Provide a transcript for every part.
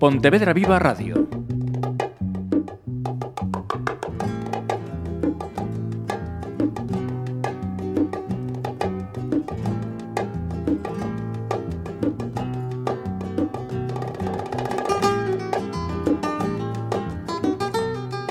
Pontevedra Viva Radio.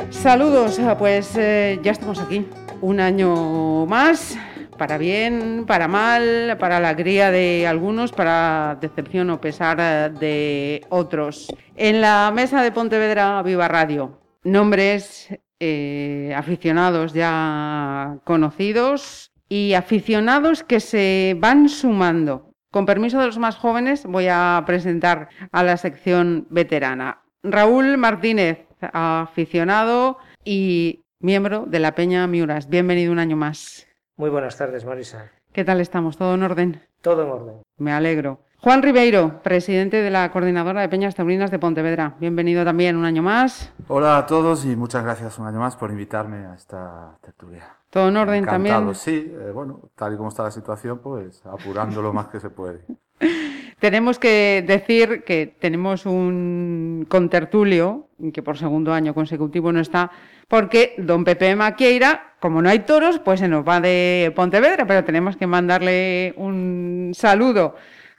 Saludos, pues eh, ya estamos aquí. Un año más, para bien, para mal, para alegría de algunos, para decepción o pesar de otros. En la mesa de Pontevedra Viva Radio, nombres eh, aficionados ya conocidos y aficionados que se van sumando. Con permiso de los más jóvenes, voy a presentar a la sección veterana. Raúl Martínez, aficionado y miembro de la Peña Miuras. Bienvenido un año más. Muy buenas tardes, Marisa. ¿Qué tal estamos? ¿Todo en orden? Todo en orden. Me alegro. Juan Ribeiro, presidente de la Coordinadora de Peñas Taurinas de Pontevedra. Bienvenido también un año más. Hola a todos y muchas gracias un año más por invitarme a esta tertulia. ¿Todo en orden Encantado. también? Sí, eh, bueno, tal y como está la situación, pues apurando lo más que se puede. Tenemos que decir que tenemos un contertulio, que por segundo año consecutivo no está, porque don Pepe Maquieira, como no hay toros, pues se nos va de Pontevedra, pero tenemos que mandarle un saludo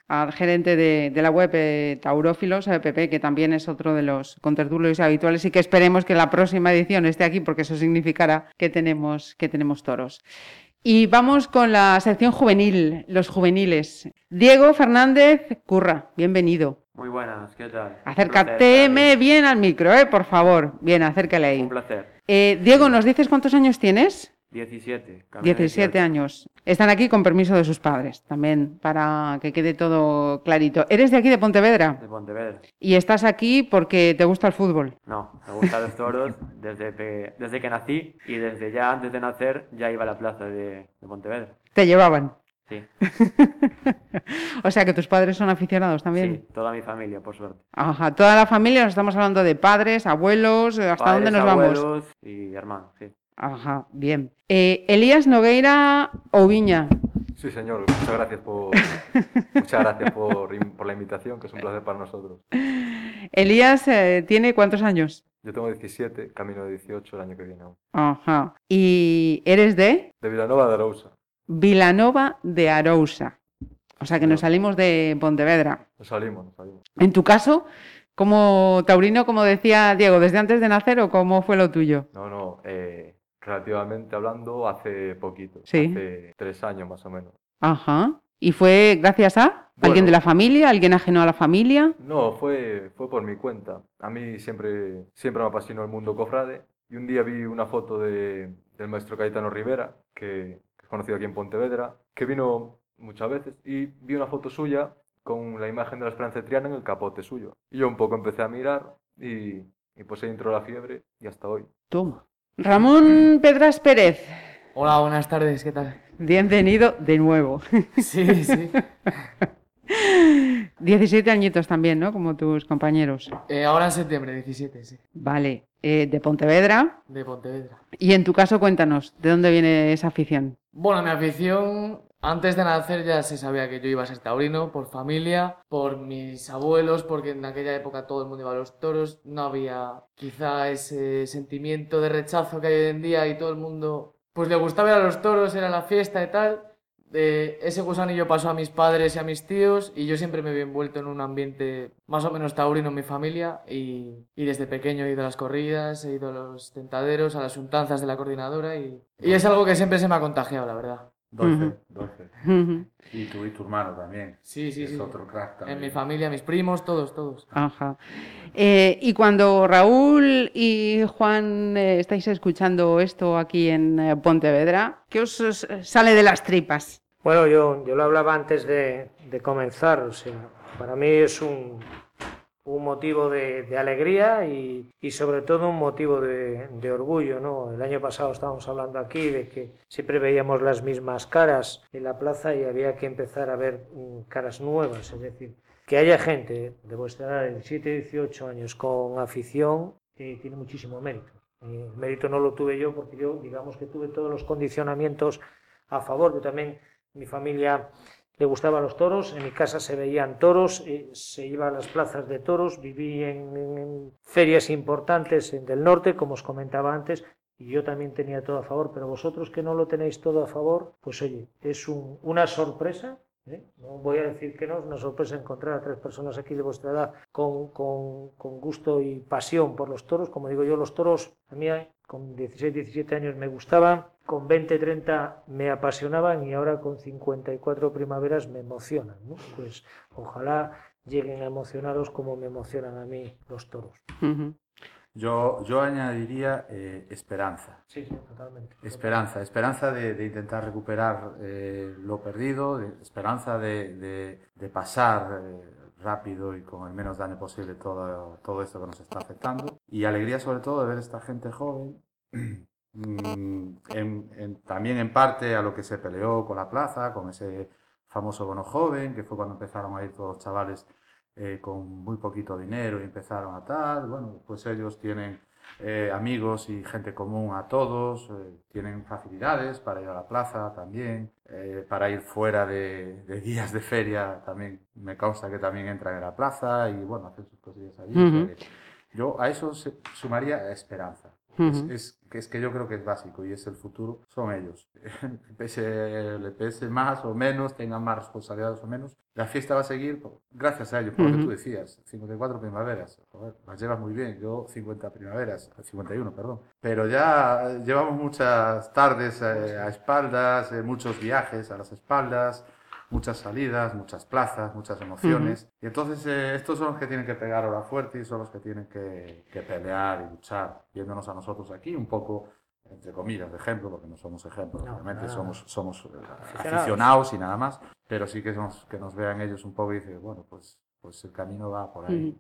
al gerente de, la web eh, Taurófilos, eh, Pepe, que también es otro de los contertulios habituales y que esperemos que la próxima edición esté aquí, porque eso significará que tenemos, que tenemos toros. Y vamos con la sección juvenil, los juveniles. Diego Fernández Curra, bienvenido. Muy buenas, ¿qué tal? Acércateme bien al micro, eh, por favor. Bien, acércale ahí. Un placer. Eh, Diego, ¿nos dices cuántos años tienes? 17. camino 17 18. años. Están aquí con permiso de sus padres, también, para que quede todo clarito. ¿Eres de aquí, de Pontevedra? De Pontevedra. Y estás aquí porque te gusta el fútbol. No, me gustan los toros desde, pe- desde que nací y desde ya antes de nacer ya iba a la plaza de, de Pontevedra. Te llevaban. Sí, o sea que tus padres son aficionados también. sí, toda mi familia, por suerte. Ajá, toda la familia, nos estamos hablando de padres, abuelos, ¿hasta Padres, dónde nos vamos? abuelos y hermanos, sí. Ajá, bien. Eh, Elías Nogueira Oviña. Sí, señor. Muchas gracias por, muchas gracias por, por la invitación, que es un placer para nosotros. Elías eh, tiene cuántos años? Yo tengo 17, camino de 18 el año que viene aún. Ajá. ¿Y eres de De Vilanova de Arousa. Vilanova de Arousa? O sea que nos salimos de Pontevedra. Nos salimos, nos salimos. En tu caso, como taurino, como decía Diego, ¿desde antes de nacer o cómo fue lo tuyo? No, no, eh, relativamente hablando, hace poquito. Sí. Hace tres años más o menos. Ajá. ¿Y fue gracias a alguien de la familia, alguien ajeno a la familia? No, fue, fue por mi cuenta. A mí siempre, siempre me apasionó el mundo cofrade. Y un día vi una foto de, del maestro Caetano Rivera, que, es conocido aquí en Pontevedra, que vino muchas veces, y vi una foto suya con la imagen de la Esperanza Triana en el capote suyo. Y yo un poco empecé a mirar y, y pues ahí entró la fiebre y hasta hoy. Toma. Ramón Pedras Pérez, Hola, buenas tardes, ¿qué tal? bienvenido de nuevo. Sí, sí. 17 añitos también, ¿no? Como tus compañeros. Eh, ahora en septiembre, 17, sí, Vale. Eh, de Pontevedra. de Pontevedra. Y en tu caso, cuéntanos, ¿de dónde viene esa afición? Bueno, mi afición, antes de nacer ya se sabía que yo iba a ser taurino, por familia, por mis abuelos, porque en aquella época todo el mundo iba a los toros, no había quizá ese sentimiento de rechazo que hay hoy en día y todo el mundo, pues le gustaba ir a los toros, era la fiesta y tal. Eh, ese gusanillo pasó a mis padres y a mis tíos y yo siempre me vi envuelto en un ambiente más o menos taurino en mi familia y, y desde pequeño he ido a las corridas, he ido a los tentaderos, a las untanzas de la coordinadora y, y es algo que siempre se me ha contagiado, la verdad. 12, Ujú. 12. Ujú. Y tú y tu hermano también. Sí, sí, es sí. otro crack también. En mi familia, mis primos, todos, todos. Ajá. Eh, y cuando Raúl y Juan eh, estáis escuchando esto aquí en eh, Pontevedra, ¿qué os, os sale de las tripas? Bueno, yo, yo lo hablaba antes de, de comenzar, o sea, para mí es un, un motivo de, alegría y, sobre todo un motivo de, de orgullo, ¿no? El año pasado estábamos hablando aquí de que siempre veíamos las mismas caras en la plaza y había que empezar a ver mm, caras nuevas, es decir, que haya gente de vuestra edad, de 17, 18 años, con afición, eh, tiene muchísimo mérito. Eh, El mérito no lo tuve yo porque yo, digamos que tuve todos los condicionamientos a favor. Yo también, mi familia le gustaban los toros, en mi casa se veían toros, eh, se iba a las plazas de toros, viví en, ferias importantes del norte, como os comentaba antes, y yo también tenía todo a favor, pero vosotros que no lo tenéis todo a favor, pues oye, es un, una sorpresa ¿eh? No voy a decir que no, es una sorpresa encontrar a tres personas aquí de vuestra edad con, con, con, gusto y pasión por los toros. Como digo yo, los toros a mí con 16, 17 años me gustaban, con 20, 30 me apasionaban y ahora con 54 primaveras me emocionan. Pues ojalá lleguen a como me emocionan a mí los toros. Yo, yo añadiría eh, esperanza. Sí, sí, totalmente. Esperanza, esperanza de, de intentar recuperar eh, lo perdido, de, esperanza de, de, de pasar eh, rápido y con el menos daño posible todo, todo esto que nos está afectando. Y alegría sobre todo de ver esta gente joven, en, en, también en parte a lo que se peleó con la plaza, con ese famoso bono joven, que fue cuando empezaron a ir todos los chavales eh, con muy poquito dinero y empezaron a tal, bueno, pues ellos tienen eh, amigos y gente común a todos, eh, tienen facilidades para ir a la plaza también, eh, para ir fuera de, de, días de feria también me consta que también entran en la plaza y bueno, hacen sus cosillas allí. Uh -huh. Yo a eso sumaría esperanza. Uh -huh. es, es, es, que yo creo que es básico y es el futuro, son ellos. pese, le pese más o menos, tengan más responsabilidades o menos, la fiesta va a seguir gracias a ellos, por uh -huh. que tú decías, 54 primaveras, joder, las llevas muy bien, yo 50 primaveras, 51, perdón, pero ya llevamos muchas tardes eh, a espaldas, eh, muchos viajes a las espaldas, muchas salidas, muchas plazas, muchas emociones. Uh -huh. Y entonces eh, estos son los que tienen que pegar ahora fuerte y son los que tienen que, que, pelear y luchar, viéndonos a nosotros aquí un poco, entre comillas, de ejemplo, porque no somos ejemplos, no, obviamente nada. somos, somos aficionados y nada más, pero sí que, somos, que nos vean ellos un poco y dicen, bueno, pues, pues el camino va por ahí.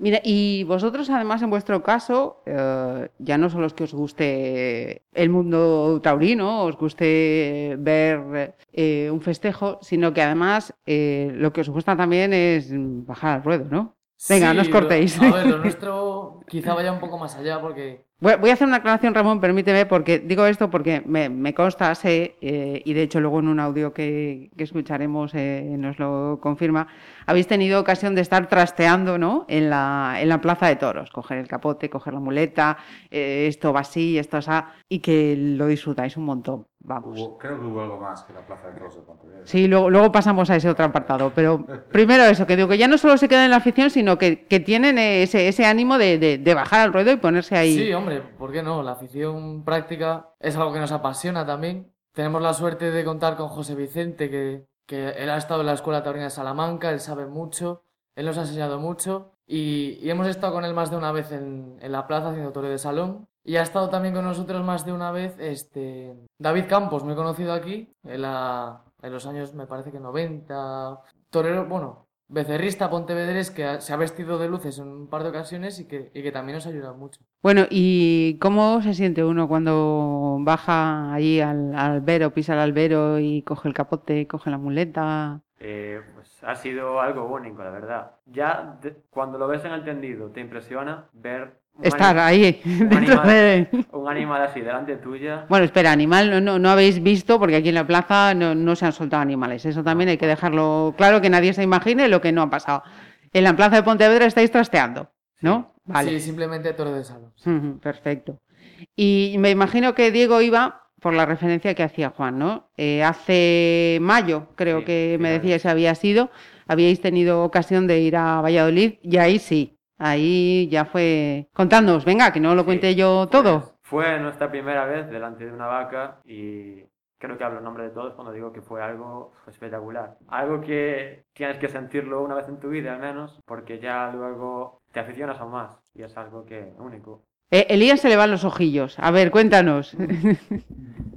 Mira, y vosotros además en vuestro caso, eh, ya no solo es que os guste el mundo taurino, os guste ver eh, un festejo, sino que además eh, lo que os gusta también es bajar al ruedo, ¿no? Venga, sí, no os cortéis. Lo, a ver, lo nuestro quizá vaya un poco más allá porque... Voy a hacer una aclaración, Ramón, permíteme, porque digo esto porque me, me consta, sé, eh, y de hecho luego en un audio que, que escucharemos eh, nos lo confirma, habéis tenido ocasión de estar trasteando ¿no? en, la, en la plaza de toros, coger el capote, coger la muleta, eh, esto va así, esto así, y que lo disfrutáis un montón. Vamos. Hubo, creo que hubo algo más que la plaza de toros de Pontevedra. Sí, luego, luego pasamos a ese otro apartado, pero primero eso, que digo que ya no solo se queda en la afición, sino que, que tienen ese, ese ánimo de, de, de, bajar al ruedo y ponerse ahí. Sí, hombre, ¿por qué no? La afición práctica es algo que nos apasiona también. Tenemos la suerte de contar con José Vicente, que, que él ha estado en la Escuela Taurina de Salamanca, él sabe mucho, él nos ha enseñado mucho y, y hemos estado con él más de una vez en, en la plaza haciendo toreo de salón y ha estado también con nosotros más de una vez este David Campos, he conocido aquí en, la, en los años, me parece que 90. Torero, bueno, becerrista pontevedrés que se ha vestido de luces en un par de ocasiones y que, y que también nos ha ayudado mucho. Bueno, ¿y cómo se siente uno cuando baja allí al, al albero, pisa el albero y coge el capote, coge la muleta? Eh, pues ha sido algo único, la verdad. Ya de, cuando lo ves en el tendido te impresiona ver Estar ahí, un dentro animal, de... un animal así delante tuya. Bueno, espera, animal no, no, no habéis visto, porque aquí en la plaza no, no, se han soltado animales. Eso también hay que dejarlo claro, que nadie se imagine lo que no ha pasado. En la plaza de Pontevedra estáis trasteando, ¿no? Sí, vale. sí simplemente toro de salón. Uh -huh, perfecto. Y me imagino que Diego iba por la referencia que hacía Juan, ¿no? Eh, hace mayo, creo sí, que me decía si había sido, habíais tenido ocasión de ir a Valladolid y ahí sí, Ahí ya fue contándonos, venga, que no lo cuente sí, yo todo. Pues fue nuestra primera vez delante de una vaca y creo que hablo en nombre de todos cuando digo que fue algo espectacular. Algo que tienes que sentirlo una vez en tu vida al menos, porque ya luego te aficionas aún más y es algo que único. Eh, Elías se le van los ojillos. A ver, cuéntanos.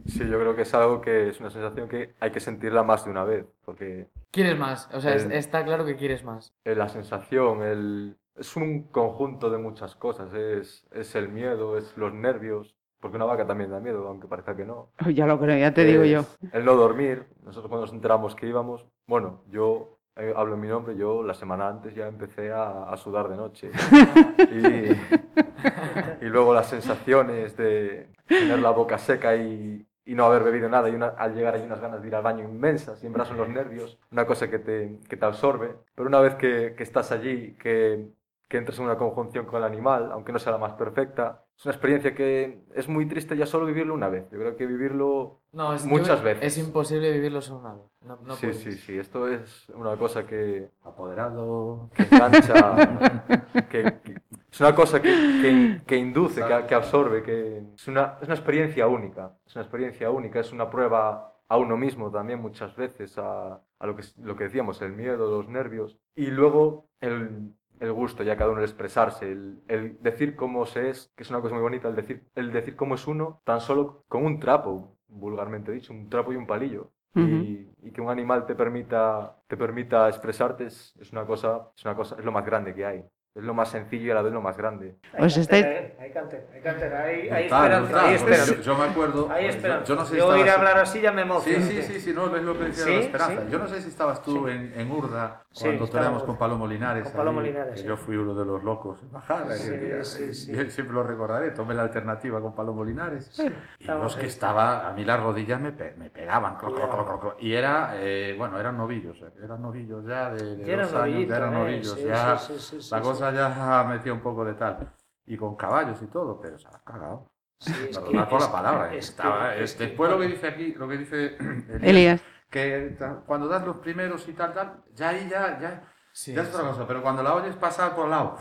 Sí, yo creo que es algo que es una sensación que hay que sentirla más de una vez, porque... Quieres más, o sea, el, está claro que quieres más. La sensación, el, es un conjunto de muchas cosas. Es, es el miedo, es los nervios. Porque una vaca también da miedo, aunque parezca que no. Ya lo creo, ya te es digo yo. El no dormir. Nosotros cuando nos enteramos que íbamos, bueno, yo eh, hablo en mi nombre, yo la semana antes ya empecé a, a sudar de noche. y, y, luego las sensaciones de tener la boca seca y, y no haber bebido nada y una- al llegar hay unas ganas de ir al baño inmensas, siempre son los nervios, una cosa que te, que te absorbe, pero una vez que, que estás allí, que, que entras en una conjunción con el animal, aunque no sea la más perfecta, es una experiencia que es muy triste ya solo vivirlo una vez, yo creo que vivirlo No, es, Muchas yo- veces. Es imposible vivirlo solo una vez. No, no sí, puedes. sí, sí, esto es una cosa que, Apoderado. que engancha, que, que- es una cosa que, que, que induce, que, que absorbe, que es una, es una experiencia única, es una experiencia única, es una prueba a uno mismo también muchas veces, a, a lo, que, lo que decíamos, el miedo, los nervios, y luego el, el gusto, ya cada uno el expresarse, el, el decir cómo se es, que es una cosa muy bonita, el decir, el decir cómo es uno tan solo con un trapo, vulgarmente dicho, un trapo y un palillo. y, y que un animal te permita, te permita expresarte es, es una cosa, es una cosa, es lo más grande que hay. Es lo más sencillo y a la vez lo más grande. Pues hay estáis- cantera, ¿eh? hay cantera, hay cantera, hay, esperanza, hay esperanza. Yo, yo me acuerdo. Hay yo- esperanza. Yo, no sé si Yo hablar así ya me Sí, sí, sí, sí, no, es lo que decía Sí, la esperanza. sí. Yo no sé si estabas tú Sí. en, en Urda Sí, cuando estábamos toreamos con Palomo Linares. con Palomo allí, Linares, que sí. Yo fui uno de los locos en bajar Sí, día. sí, sí. Y siempre lo recordaré. Tomé la alternativa con Palomo Linares. Y Estábamos los que ahí. estaba, a mí las rodillas me, pe- me pegaban. cro, cro, cro, cro, cro. Y era, eh, bueno, eran novillos. eh, Eran novillos ya de, de dos años. novillitos, Ya eran eh, novillos. sí, ya sí, sí, sí, la sí, cosa ya metía un poco de tal. Y con caballos y todo, pero se ha cagado. Sí, es que- Perdonad por la palabra. es que- estaba, es es- que- después lo que dice aquí, lo que dice Elías, Elías. Que cuando das los primeros y tal, tal, ya ahí ya, ya, Sí, ya es otra sí. cosa. Pero cuando la oyes pasar por el lado,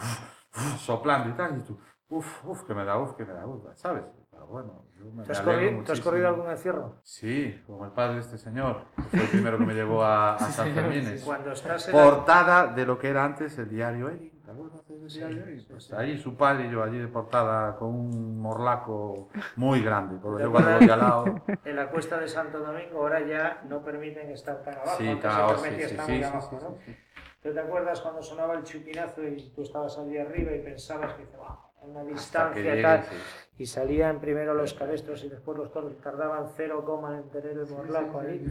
soplando y tal, y tú, uff, uff, que me da, uff, que me da, uff, ¿sabes? Pero bueno, yo me, ¿Te has, corrido, ¿Te has corrido algún encierro? Sí, como el padre de este señor, que fue el primero que me llevó a, a San la- Portada de lo que era antes el diario Egin, ¿te acuerdas? Pues ahí su padre y yo allí de portada con un morlaco muy grande, porque ¿Te yo cuando voy al lado... en la cuesta de Santo Domingo ahora ya no permiten estar tan abajo. Sí, Prometeo sí, sí, está sí, muy abajo, ¿no? sí, sí. ¿Tú te acuerdas cuando sonaba el chupinazo y tú estabas allí arriba y pensabas que "Buah, a una distancia llegue, tal? sí. Y salían primero los cabestros y después los toros tardaban cero coma en tener el morlaco ahí.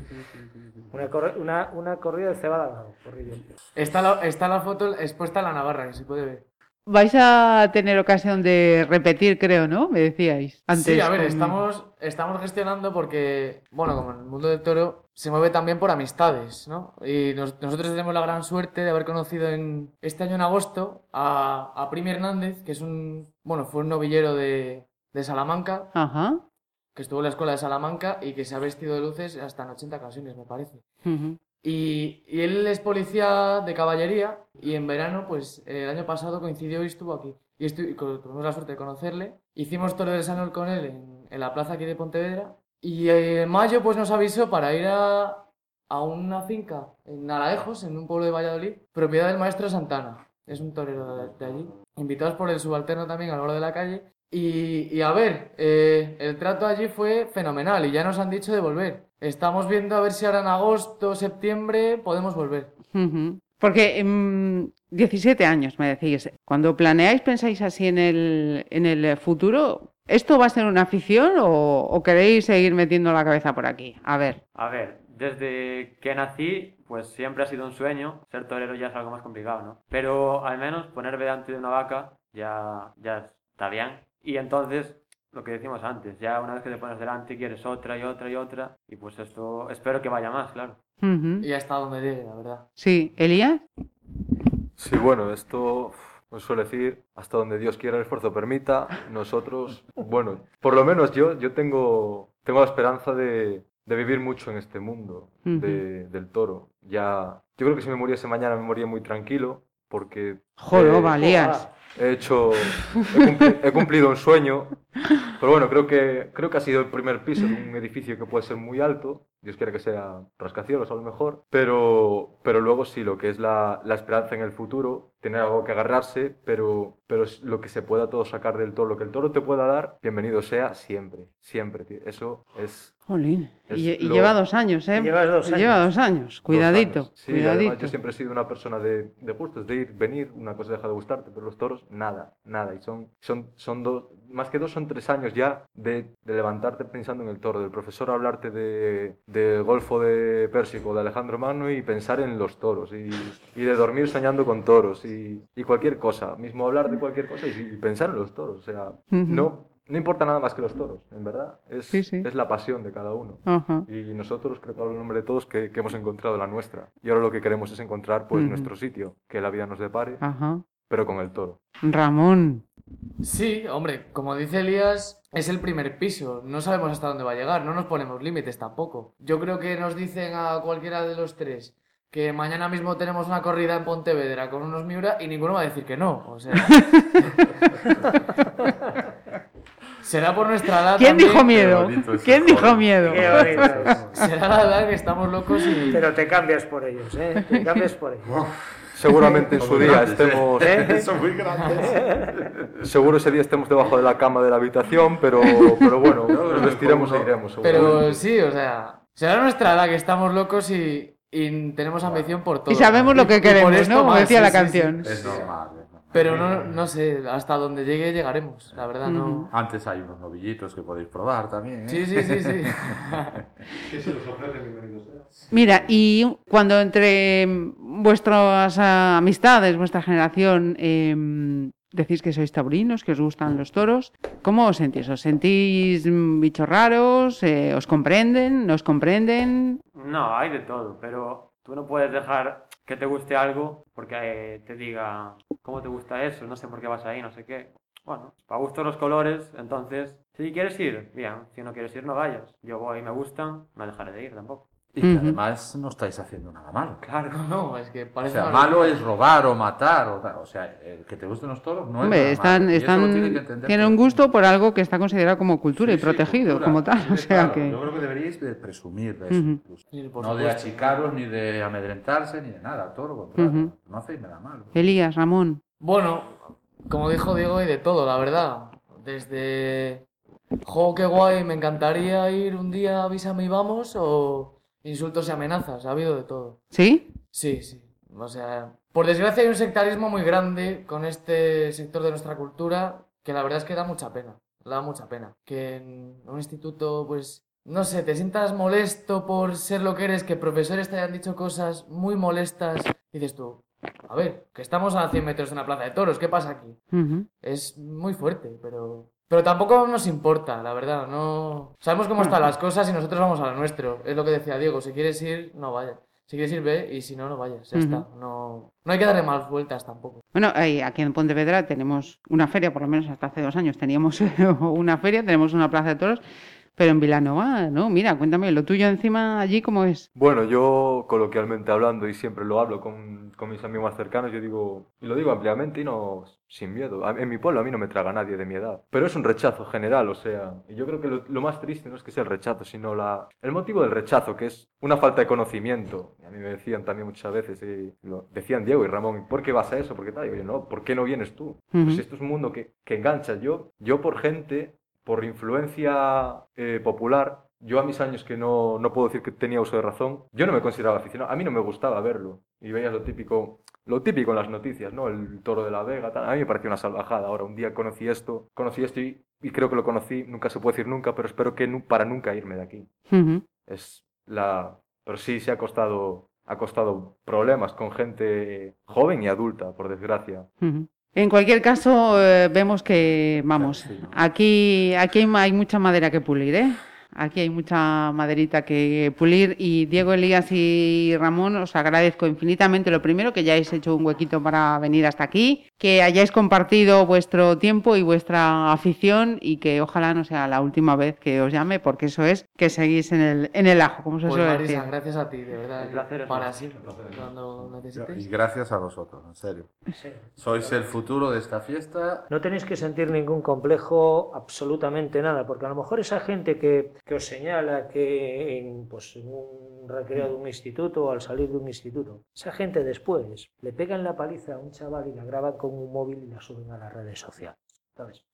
Una, corre- una, una corrida de cebada al lado, corrí yo. Está la, está la foto expuesta en la Navarra, que se puede ver. Vais a tener ocasión de repetir, creo, ¿no? Me decíais. Antes sí, a ver, con- estamos, estamos gestionando porque, bueno, como en el mundo del toro se mueve también por amistades, ¿no? Y nos- nosotros tenemos la gran suerte de haber conocido en este año en agosto a, a Primi Hernández, que es un, bueno, fue un novillero de, de Salamanca, Ajá. que estuvo en la escuela de Salamanca y que se ha vestido de luces hasta en 80 ocasiones, me parece. Ujú. Y, él es policía de caballería y en verano, pues el año pasado coincidió y estuvo aquí. Y estu- y tuvimos la suerte de conocerle. Hicimos Toro del Sanol con él en, la plaza aquí de Pontevedra. Y eh, en mayo pues nos avisó para ir a, a una finca en Alaejos, en un pueblo de Valladolid, propiedad del maestro Santana. Es un torero de, de allí. Invitados por el subalterno también al borde de la calle. Y, y a ver, eh, el trato allí fue fenomenal y ya nos han dicho de volver. Estamos viendo a ver si ahora en agosto, septiembre podemos volver. Porque mm, 17 años, me decís. Cuando planeáis, pensáis así en el, en el futuro, ¿esto va a ser una afición o, o queréis seguir metiendo la cabeza por aquí? A ver. A ver, desde que nací, pues siempre ha sido un sueño. Ser torero ya es algo más complicado, ¿no? Pero al menos ponerme delante de una vaca ya, ya está bien. Y entonces, lo que decimos antes, ya una vez que te pones delante quieres otra y otra y otra. Y pues esto, espero que vaya más, claro. Ujú. Y hasta donde llegue, la verdad. Sí, Elías. Sí, bueno, esto os suele decir, hasta donde Dios quiera el esfuerzo permita, nosotros, bueno, por lo menos yo, yo tengo, tengo la esperanza de, de vivir mucho en este mundo de- del toro. Ya, yo creo que si me muriese mañana me moría muy tranquilo, porque Joder, Eh, valías. He hecho, he, cumpli- he cumplido un sueño, pero bueno, creo que, creo que ha sido el primer piso de un edificio que puede ser muy alto, Dios quiera que sea rascacielos a lo mejor, pero, pero luego sí, lo que es la, la esperanza en el futuro, tener algo que agarrarse, pero, pero lo que se pueda todo sacar del toro, lo que el toro te pueda dar, bienvenido sea siempre, siempre, tío. eso es... Jolín. Y, y lo- lleva dos años, ¿eh? Dos Lleva dos años. Dos Cuidadito. años. Sí, además yo siempre he sido una persona de, de gustos, de ir, venir, una cosa deja de gustarte, pero los toros, nada, nada. Y son, son, son dos, más que dos, son tres años ya de, de levantarte pensando en el toro, del profesor hablarte de, Golfo de Pérsico, de Alejandro Magno y pensar en los toros, y, y de dormir soñando con toros, y, y cualquier cosa, mismo hablar de cualquier cosa y, y pensar en los toros. O sea, no, no importa nada más que los toros, en verdad. Es, Sí, sí. es la pasión de cada uno. Ajá. Y nosotros, creo que hablo en nombre de todos, que, que hemos encontrado la nuestra. Y ahora lo que queremos es encontrar pues nuestro sitio, que la vida nos depare, Ajá. pero con el toro. Ramón. Sí, hombre, como dice Elías, es el primer piso. No sabemos hasta dónde va a llegar, no nos ponemos límites tampoco. Yo creo que nos dicen a cualquiera de los tres que mañana mismo tenemos una corrida en Pontevedra con unos Miura y ninguno va a decir que no. O sea. Será por nuestra edad. ¿Quién también. dijo miedo? ¿Quién dijo miedo? Qué bonito. Será la edad que estamos locos y. Pero te cambias por ellos, ¿eh? Te cambias por ellos. Seguramente en su día grandes, estemos... ¿Eh? Son muy grandes. Seguro ese día estemos debajo de la cama de la habitación, pero, pero bueno, nos vestiremos e iremos. Pero sí, o sea. Será nuestra edad que estamos locos y, y tenemos ambición por todo. Y sabemos lo que Y queremos, ¿no? Como decía sí, la sí, sí. canción. Es normal. Pero no, no sé, hasta donde llegue llegaremos, la verdad, no. Antes hay unos novillitos que podéis probar también. ¿eh? Sí, sí, sí, sí. Mira, y cuando entre vuestras amistades, vuestra generación, em, decís que sois taurinos, que os gustan los toros, ¿cómo os sentís? ¿Os sentís mm, bichos raros? Eh, ¿Os comprenden? ¿No os comprenden? No, hay de todo, pero tú no puedes dejar que te guste algo porque eh, te diga, ¿cómo te gusta eso? No sé por qué vas ahí, no sé qué. Bueno, para gusto los colores, entonces, si quieres ir, bien, si no quieres ir, no vayas. Yo voy, me gustan, no dejaré de ir tampoco. Y que además no estáis haciendo nada malo. Claro. No, es que O parece sea, una malo es robar o matar. O, o sea, el que te gusten los toros no Hombre, es nada están, malo. Están, tienen un gusto por algo que está considerado como cultura y sí, protegido cultura. como tal. Sí, O sea claro. que... Yo creo que deberíais de presumir de eso. Incluso. No de achicaros ni de amedrentarse ni de nada, todo lo contrario. Ujú. No hacéis nada malo. Elías, Ramón. Bueno, como dijo Diego, hay de todo, la verdad. Desde. Jo, qué guay, me encantaría ir un día, avísame y vamos, o insultos y amenazas, ha habido de todo. ¿Sí? Sí, sí. O sea, por desgracia hay un sectarismo muy grande con este sector de nuestra cultura que la verdad es que da mucha pena. Da mucha pena. Que en un instituto, pues, no sé, te sientas molesto por ser lo que eres, que profesores te hayan dicho cosas muy molestas. Y dices tú, a ver, que estamos a 100 metros de una plaza de toros, ¿qué pasa aquí? Es muy fuerte, pero... Pero tampoco nos importa, la verdad, no... Sabemos cómo están las cosas y nosotros vamos a lo nuestro. Es lo que decía Diego, si quieres ir, no vayas. Si quieres ir, ve, y si no, no vayas. Ya Ujú. está. No, no hay que darle más vueltas tampoco. Bueno, aquí en Pontevedra tenemos una feria, por lo menos hasta hace dos años teníamos una feria, tenemos una plaza de toros, pero en Vilanova, ¿no? Mira, cuéntame, lo tuyo encima allí, ¿cómo es? Bueno, yo coloquialmente hablando y siempre lo hablo con, con mis amigos más cercanos, yo digo, y lo digo ampliamente y no sin miedo. A- En mi pueblo a mí no me traga nadie de mi edad, pero es un rechazo general, o sea, y yo creo que lo, lo más triste no es que sea el rechazo, sino la, el motivo del rechazo, que es una falta de conocimiento. Y a mí me decían también muchas veces, y lo decían Diego y Ramón, ¿por qué vas a eso? ¿Por qué tal? Y yo, no, ¿por qué no vienes tú? Pues Ujú. esto es un mundo que, que engancha. Yo, yo por gente, por influencia eh, popular, yo a mis años que no, no puedo decir que tenía uso de razón, yo no me consideraba aficionado. A mí no me gustaba verlo. Y veías lo típico, lo típico en las noticias, ¿no? El toro de la Vega, tal. A mí me pareció una salvajada. Ahora, un día conocí esto, conocí esto y, y creo que lo conocí, nunca se puede decir nunca, pero espero que nu- para nunca irme de aquí. Es la... Pero sí se ha costado, ha costado problemas con gente joven y adulta, por desgracia. Ujú. En cualquier caso, eh, vemos que, vamos, aquí, aquí hay mucha madera que pulir, ¿eh? Aquí hay mucha maderita que pulir y Diego, Elías y Ramón, os agradezco infinitamente lo primero, que ya hayáis hecho un huequito para venir hasta aquí, que hayáis compartido vuestro tiempo y vuestra afición y que ojalá no sea la última vez que os llame, porque eso es que seguís en el, en el ajo, como se Pues suele Marisa, decir. gracias a ti, de verdad. El placer es para siempre, cuando Y necesites. gracias a vosotros, en serio. Sí. Sois el futuro de esta fiesta. No tenéis que sentir ningún complejo, absolutamente nada, porque a lo mejor esa gente que, que os señala que en, pues, en un recreo de un instituto o al salir de un instituto, esa gente después le pegan la paliza a un chaval y la graban con un móvil y la suben a las redes sociales. ¿sabes?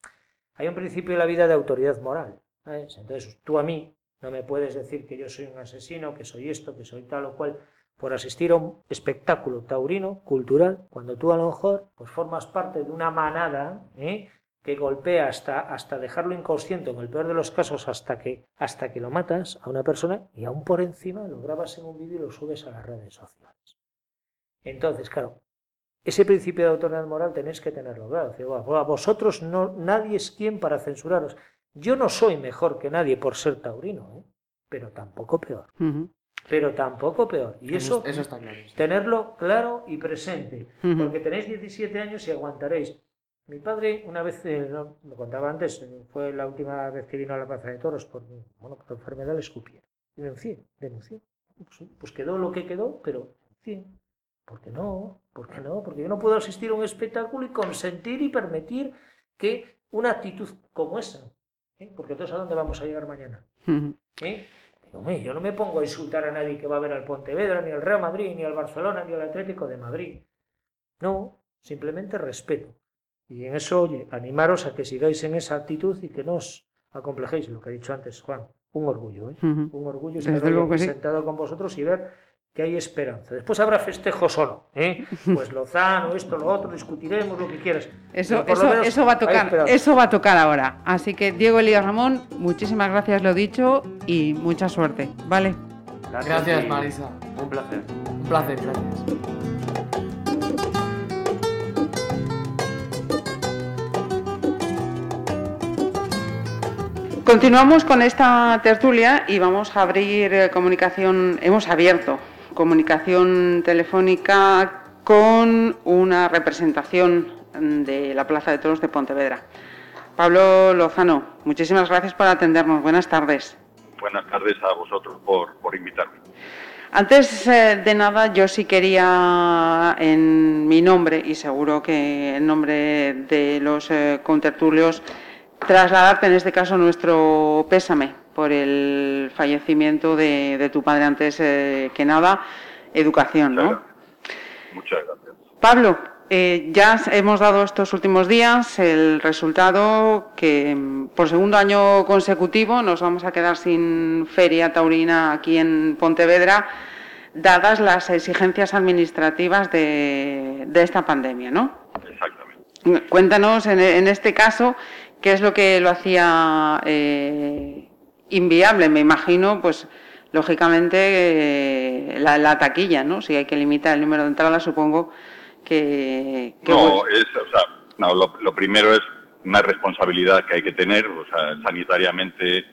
Hay un principio de la vida de autoridad moral. Entonces tú a mí no me puedes decir que yo soy un asesino, que soy esto, que soy tal o cual por asistir a un espectáculo taurino, cultural, cuando tú a lo mejor pues formas parte de una manada ¿eh? que golpea hasta, hasta dejarlo inconsciente, en el peor de los casos, hasta que, hasta que lo matas a una persona y aún por encima lo grabas en un vídeo y lo subes a las redes sociales. Entonces, claro, ese principio de autoridad moral tenéis que tenerlo claro. Es decir, bueno, a vosotros no, nadie es quien para censuraros. Yo no soy mejor que nadie por ser taurino, ¿eh? pero tampoco peor. Pero tampoco peor. Y eso, eso está claro. tenerlo claro y presente. Porque tenéis 17 años y aguantaréis. Mi padre, una vez, eh, no, lo contaba antes, fue la última vez que vino a la Plaza de Toros por, bueno, por enfermedad, le escupía. Denuncié, denuncié. Pues, pues quedó lo que quedó, pero denuncié. ¿Por qué no? ¿Por qué no? Porque yo no puedo asistir a un espectáculo y consentir y permitir que una actitud como esa, ¿eh? porque entonces a dónde vamos a llegar mañana. ¿Eh? Digo, "Hombre, yo no me pongo a insultar a nadie que va a ver al Pontevedra, ni al Real Madrid, ni al Barcelona, ni al Atlético de Madrid. No, simplemente respeto. Y en eso, oye, animaros a que sigáis en esa actitud y que no os acomplejéis, lo que ha dicho antes Juan. Un orgullo, ¿eh? Un orgullo estar sí. sentado con vosotros y ver que hay esperanza. Después habrá festejos o no, ¿eh? Pues Lozano, esto, lo otro, discutiremos lo que quieras. Eso, eso, va a tocar, eso va a tocar ahora. Así que Diego Elías Ramón, muchísimas gracias, lo dicho, y mucha suerte, ¿vale? Gracias, y Marisa. Un placer. Un placer, gracias. Continuamos con esta tertulia y vamos a abrir eh, comunicación, hemos abierto comunicación telefónica con una representación de la Plaza de Toros de Pontevedra. Pablo Lozano, muchísimas gracias por atendernos. Buenas tardes. Buenas tardes a vosotros por, por invitarme. Antes eh, de nada, yo sí quería, en mi nombre y seguro que en nombre de los eh, contertulios, trasladarte en este caso nuestro pésame por el fallecimiento de, de tu padre antes eh, que nada, educación, ¿no? Muchas gracias. Pablo, eh, ya hemos dado estos últimos días el resultado que mm, por segundo año consecutivo nos vamos a quedar sin feria taurina aquí en Pontevedra, dadas las exigencias administrativas de, de esta pandemia, ¿no? Exactamente. Cuéntanos en, en este caso qué es lo que lo hacía eh, inviable, me imagino, pues lógicamente eh, la, la taquilla, ¿no? Si hay que limitar el número de entradas, supongo que... que No, es, o sea, no, lo, lo primero es una responsabilidad que hay que tener, o sea, sanitariamente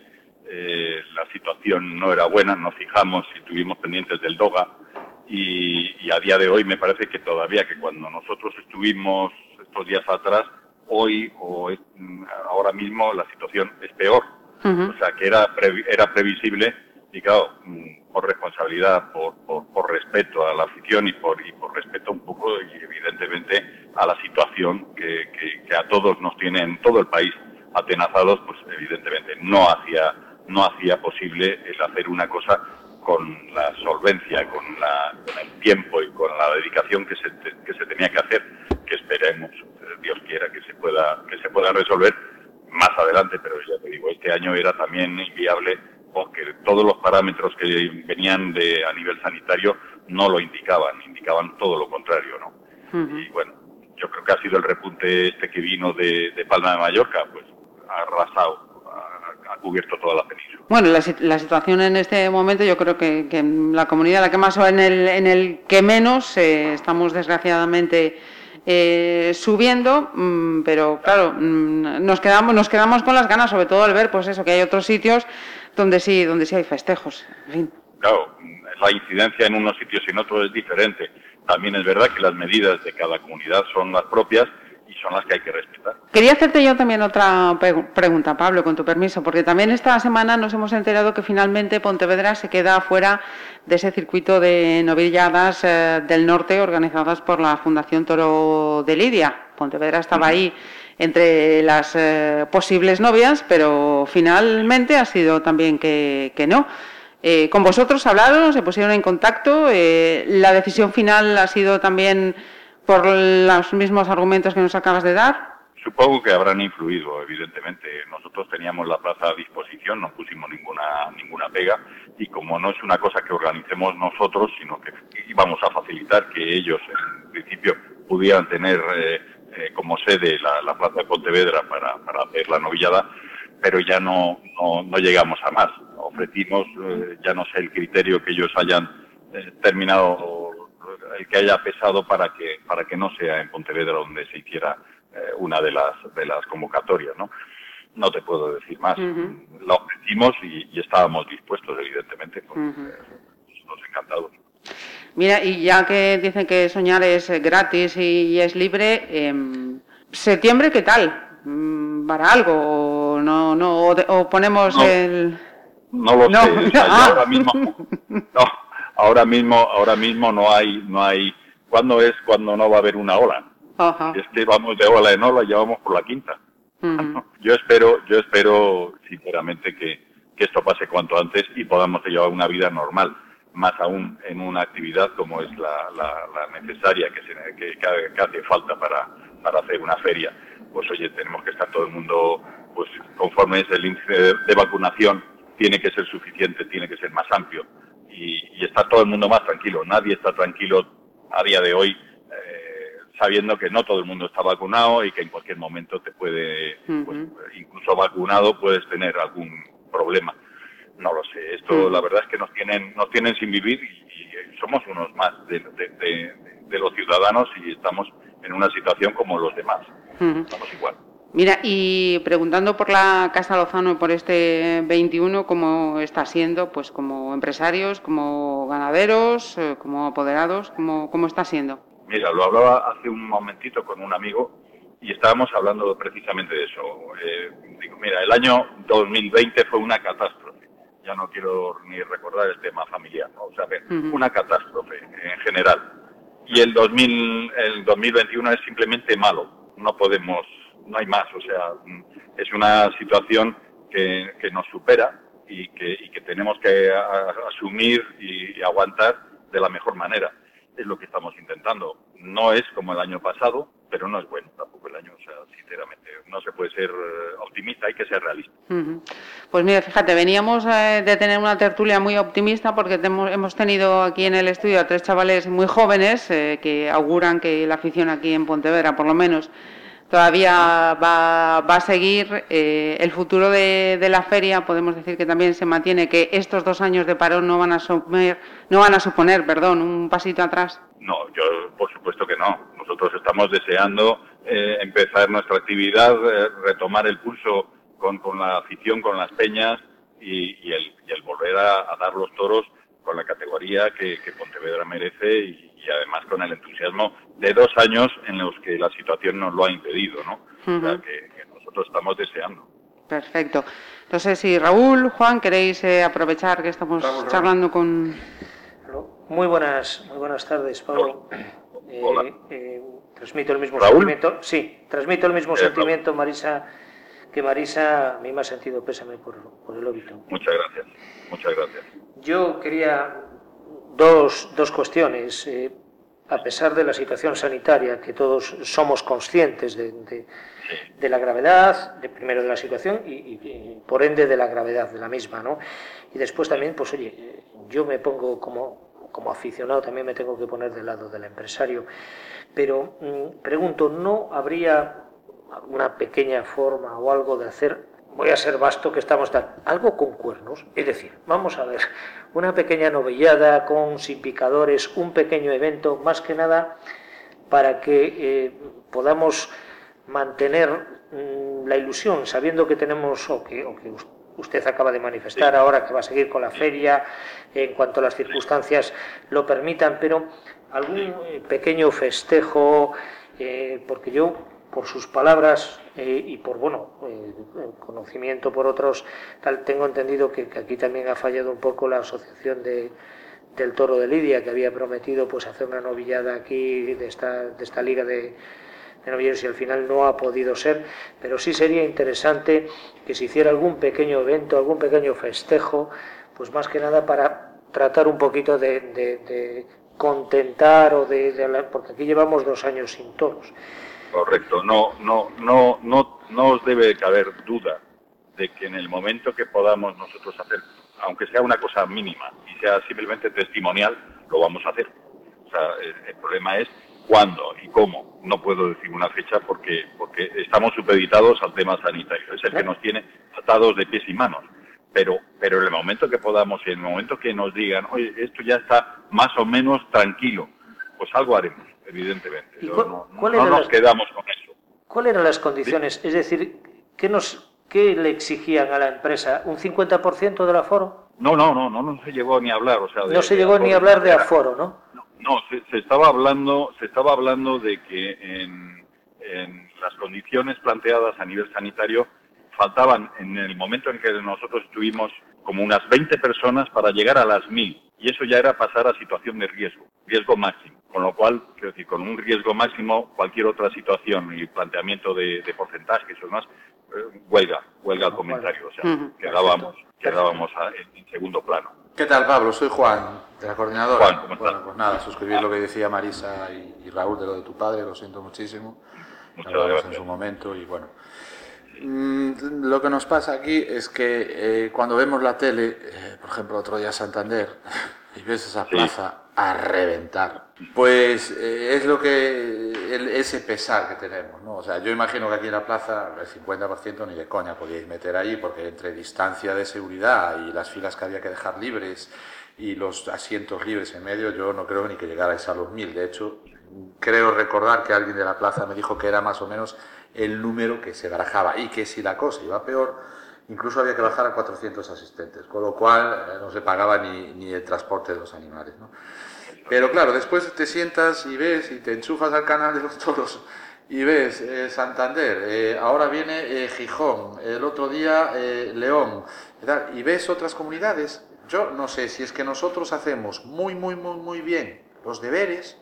eh, la situación no era buena, nos fijamos y estuvimos pendientes del DOGA y, y a día de hoy me parece que todavía que cuando nosotros estuvimos estos días atrás, hoy o es- ahora mismo la situación es peor. O sea, que era, previ- era previsible y claro, mm, por responsabilidad, por, por, por respeto a la afición y por, y por respeto un poco y evidentemente a la situación que, que, que a todos nos tiene en todo el país atenazados, pues evidentemente no hacía, no hacía posible el hacer una cosa con la solvencia, con, la, con el tiempo y con la dedicación que se, que se tenía que hacer, que esperemos, eh, Dios quiera, que se pueda, que se pueda resolver más adelante, pero ya te digo, este año era también inviable porque todos los parámetros que venían de a nivel sanitario no lo indicaban, indicaban todo lo contrario, ¿no? Y bueno, yo creo que ha sido el repunte este que vino de, de Palma de Mallorca, pues ha arrasado, ha, ha cubierto toda la península. Bueno, la, si- la situación en este momento yo creo que, que la comunidad la que más o en el, en el que menos eh, estamos desgraciadamente eh, subiendo, mm, pero claro, mm, nos quedamos, con las ganas, sobre todo al ver pues eso, que hay otros sitios donde sí, donde sí hay festejos. En fin. Claro, la incidencia en unos sitios y en otros es diferente. También es verdad que las medidas de cada comunidad son las propias y son las que hay que respetar. Quería hacerte yo también otra pregunta, Pablo, con tu permiso, porque también esta semana nos hemos enterado que finalmente Pontevedra se queda fuera de ese circuito de novilladas eh, del norte organizadas por la Fundación Toro de Lidia. Pontevedra estaba ahí entre las eh, posibles novias, pero finalmente ha sido también que, que no. Eh, con vosotros hablaron, se pusieron en contacto. la decisión final ha sido también por los mismos argumentos que nos acabas de dar. Supongo que habrán influido, evidentemente. Nosotros teníamos la plaza a disposición, no pusimos ninguna ninguna pega y como no es una cosa que organicemos nosotros, sino que íbamos a facilitar que ellos, en principio, pudieran tener eh, eh, como sede la, la plaza de Pontevedra para, para hacer la novillada, pero ya no, no, no llegamos a más. Ofrecimos, eh, ya no sé el criterio que ellos hayan eh, terminado, el que haya pesado para que, para que no sea en Pontevedra donde se hiciera eh, una de las, de las convocatorias, ¿no? no te puedo decir más. Lo ofrecimos y, estábamos dispuestos, evidentemente, porque nos encantados. Mira, y ya que dicen que soñar es gratis y, es libre, em, ¿septiembre qué tal? Mm, ¿Para algo? ¿O, no, no, o, ponemos el...? No lo sé. ahora mismo, no, ahora mismo, ahora mismo no hay, no hay. ¿Cuándo es cuando no va a haber una ola? Es que vamos de ola en ola, ya vamos por la quinta. Yo espero, yo espero sinceramente que, que esto pase cuanto antes y podamos llevar una vida normal más aún en una actividad como es la, la, necesaria que, se, que, que, hace falta para, para hacer una feria. Pues oye, tenemos que estar todo el mundo, pues conforme es el índice de, vacunación, tiene que ser suficiente, tiene que ser más amplio y, y está todo el mundo más tranquilo. Nadie está tranquilo a día de hoy eh, sabiendo que no todo el mundo está vacunado y que en cualquier momento te puede, pues, incluso vacunado, puedes tener algún problema no lo sé. Esto la verdad es que nos tienen, nos tienen sin vivir y, somos unos más de, los ciudadanos y estamos en una situación como los demás. Estamos igual. Mira, y preguntando por la Casa Lozano y por este 21, ¿cómo está siendo? Pues como empresarios, como ganaderos, eh, como apoderados, ¿cómo, cómo está siendo? Mira, lo hablaba hace un momentito con un amigo y estábamos hablando precisamente de eso. Eh, digo, mira, el año 2020 fue una catástrofe ya no quiero ni recordar el tema familiar, ¿no? o sea, una catástrofe en general. Y el, 2000, el 2021 es simplemente malo, no podemos, no hay más, o sea, es una situación que, nos supera y que, y que tenemos que asumir y, y aguantar de la mejor manera. Es lo que estamos intentando. No es como el año pasado, pero no es bueno tampoco el año, o sea, sinceramente, no se puede ser eh, optimista, hay que ser realista. Pues mira, fíjate, veníamos eh, de tener una tertulia muy optimista porque hemos tenido aquí en el estudio a tres chavales muy jóvenes eh, que auguran que la afición aquí en Pontevedra, por lo menos, todavía va, a seguir. el futuro de, la feria, podemos decir que también se mantiene, que estos dos años de parón no van a, suponer, no van a suponer perdón, un pasito atrás. No, yo por supuesto que no. Nosotros estamos deseando eh, empezar nuestra actividad, eh, retomar el pulso con, la afición, con las peñas y, y, el, y el, volver a, dar los toros con la categoría que, que Pontevedra merece y, además con el entusiasmo de dos años en los que la situación nos lo ha impedido, ¿no? O sea, que, nosotros estamos deseando. Perfecto. Entonces, si Raúl, Juan, queréis eh, aprovechar que estamos charlando con... Muy buenas, muy buenas tardes, Pablo. Hola. Eh, eh, transmito el mismo sentimiento. Sí, transmito el mismo eh, sentimiento, Marisa, que Marisa, a mí me ha sentido pésame por, por el óbito. Muchas gracias, muchas gracias. Yo quería dos, dos cuestiones. a pesar de la situación sanitaria, que todos somos conscientes de, de, la gravedad, de, primero de la situación y, y, por ende de la gravedad de la misma, ¿no? Y después también, pues oye, yo me pongo como como aficionado también me tengo que poner del lado del empresario. Pero mm, pregunto, ¿no habría alguna pequeña forma o algo de hacer, voy a ser vasto que estamos tal, algo con cuernos? Es decir, vamos a ver, una pequeña novillada con sin picadores, un pequeño evento, más que nada para que eh, podamos mantener mm, la ilusión, sabiendo que tenemos, o que, o que usted acaba de manifestar ahora que va a seguir con la feria en cuanto las circunstancias lo permitan, pero algún eh, pequeño festejo, eh, porque yo, por sus palabras eh, y por, bueno, conocimiento por otros, tal, tengo entendido que, aquí también ha fallado un poco la asociación de, del Toro de Lidia, que había prometido pues hacer una novillada aquí de esta, de esta liga de de novilleros y al final no ha podido ser, pero sí sería interesante que se hiciera algún pequeño evento, algún pequeño festejo, pues más que nada para tratar un poquito de, contentar o de, porque aquí llevamos dos años sin toros. Correcto, no, no, no, no, no os debe caber duda de que en el momento que podamos nosotros hacer, aunque sea una cosa mínima y sea simplemente testimonial, lo vamos a hacer. O sea, el problema es cuándo y cómo. No puedo decir una fecha porque, porque estamos supeditados al tema sanitario. Es el que nos tiene atados de pies y manos. Pero, pero en el momento que podamos y en el momento que nos digan, oye, esto ya está más o menos tranquilo, pues algo haremos, evidentemente. no, nos quedamos con eso. ¿Cuáles eran las condiciones? Es decir, ¿qué nos, ¿qué le exigían a la empresa? ¿Un 50% del aforo? No, no, no, no, no se llegó ni a hablar, o sea, de- No se llegó ni a hablar de aforo, ¿no? No, se, se estaba hablando, se estaba hablando de que en, en las condiciones planteadas a nivel sanitario faltaban en el momento en que nosotros estuvimos como unas 20 personas para llegar a las 1000 y eso ya era pasar a situación de riesgo, riesgo máximo, con lo cual quiero decir con un riesgo máximo cualquier otra situación y planteamiento de, de porcentajes o demás eh, huelga, huelga el comentario, o sea, quedábamos, quedábamos a- en- en segundo plano. ¿Qué tal, Pablo? Soy Juan, de la coordinadora. Juan, ¿cómo estás? Bueno, pues nada, suscribir lo que decía Marisa y, y Raúl de lo de tu padre, lo siento muchísimo. Muchas Hablamos gracias. en su momento y bueno. Mm, Lo que nos pasa aquí es que eh, cuando vemos la tele, eh, por ejemplo, otro día Santander, y ves esa Sí. plaza a reventar, pues eh, es lo que ese pesar que tenemos, ¿no? O sea, yo imagino que aquí en la plaza el 50% ni de coña podíais meter ahí, porque entre distancia de seguridad y las filas que había que dejar libres y los asientos libres en medio, yo no creo ni que llegarais a los mil. De hecho, creo recordar que alguien de la plaza me dijo que era más o menos el número que se barajaba y que si la cosa iba peor, incluso había que bajar a 400 asistentes, con lo cual eh, no se pagaba ni, ni el transporte de los animales. ¿no? Pero claro, después te sientas y ves y te enchufas al canal de los toros y ves eh, Santander, eh, ahora viene eh, Gijón, el otro día León, y ves otras comunidades. Yo no sé si es que nosotros hacemos muy, muy, muy, muy bien los deberes,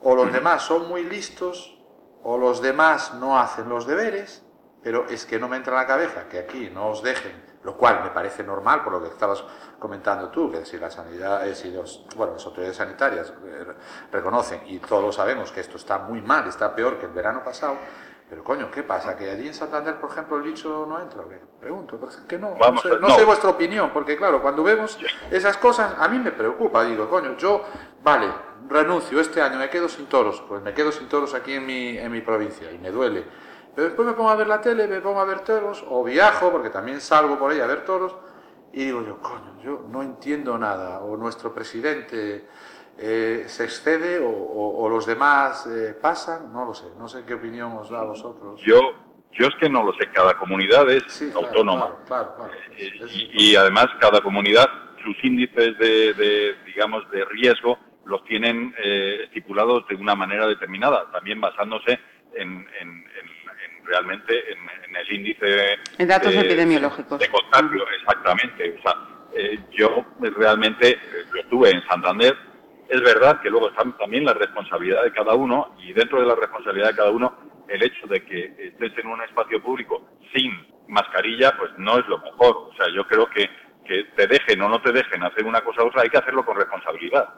o los demás son muy listos, o los demás no hacen los deberes, pero es que no me entra en la cabeza que aquí no os dejen, lo cual me parece normal por lo que estabas comentando tú, que si la sanidad, eh, si los, bueno, las autoridades sanitarias eh, reconocen, y todos sabemos que esto está muy mal, está peor que el verano pasado, pero coño, ¿qué pasa? ¿Que allí en Santander, por ejemplo, el bicho no entra? qué? Pregunto, porque es que no, Vamos no, sé, no no. sé vuestra opinión, porque claro, cuando vemos esas cosas, a mí me preocupa, digo, coño, yo, vale, renuncio este año, me quedo sin toros, pues me quedo sin toros aquí en mi, en mi provincia, y me duele. Pero después me pongo a ver la tele, me pongo a ver toros, o viajo, porque también salgo por ahí a ver toros, y digo yo, coño, yo no entiendo nada, o nuestro presidente eh, se excede, o, o- o los demás eh, pasan, no lo sé, no sé qué opinión os da a vosotros. Yo, yo es que no lo sé, cada comunidad es Sí, autónoma. Claro, claro, claro. Eh, Es- y, y además cada comunidad sus índices de, de, digamos de riesgo los tienen eh, estipulados de una manera determinada también basándose en, en- en- en realmente en, en el índice En datos epidemiológicos. de contagio exactamente o sea eh, yo realmente eh, yo estuve en Santander es verdad que luego está también la responsabilidad de cada uno y dentro de la responsabilidad de cada uno el hecho de que estés en un espacio público sin mascarilla pues no es lo mejor. O sea, yo creo que, que te dejen o no te dejen hacer una cosa u otra hay que hacerlo con responsabilidad.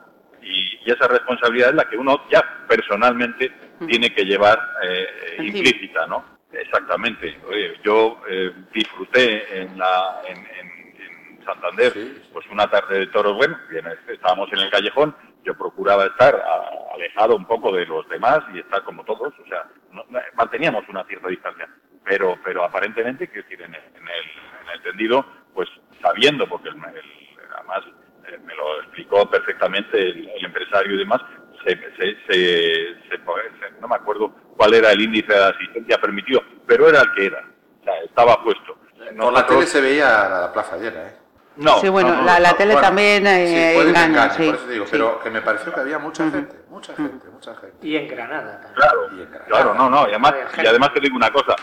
Y, y esa responsabilidad es la que uno ya personalmente tiene que llevar eh, implícita, ¿no? Exactamente. Oye, yo eh, disfruté en la en, en- en Santander Sí, sí. pues una tarde de toros, bueno, bien, estábamos en el callejón, yo procuraba estar a- alejado un poco de los demás y estar como todos, o sea, no- manteníamos una cierta distancia, pero pero aparentemente, quiero decir, en el, en el, en el tendido, pues sabiendo, porque el, el- además eh, me lo explicó perfectamente el, el empresario y demás, se, se, se- se- se- no me acuerdo cuál era el índice de asistencia permitido, pero era el que era, o sea, estaba puesto. Por la Nosotros- tele se veía la plaza llena, ¿eh? no, sí, bueno, no, no, la, la no. tele Bueno, también eh, sí, engaña, engañe, sí, por eso digo, sí. pero que me pareció que había mucha gente, mucha gente, mucha gente. Y en Granada también. Claro, Y en Granada. claro, no, no, y además, y además te digo una cosa,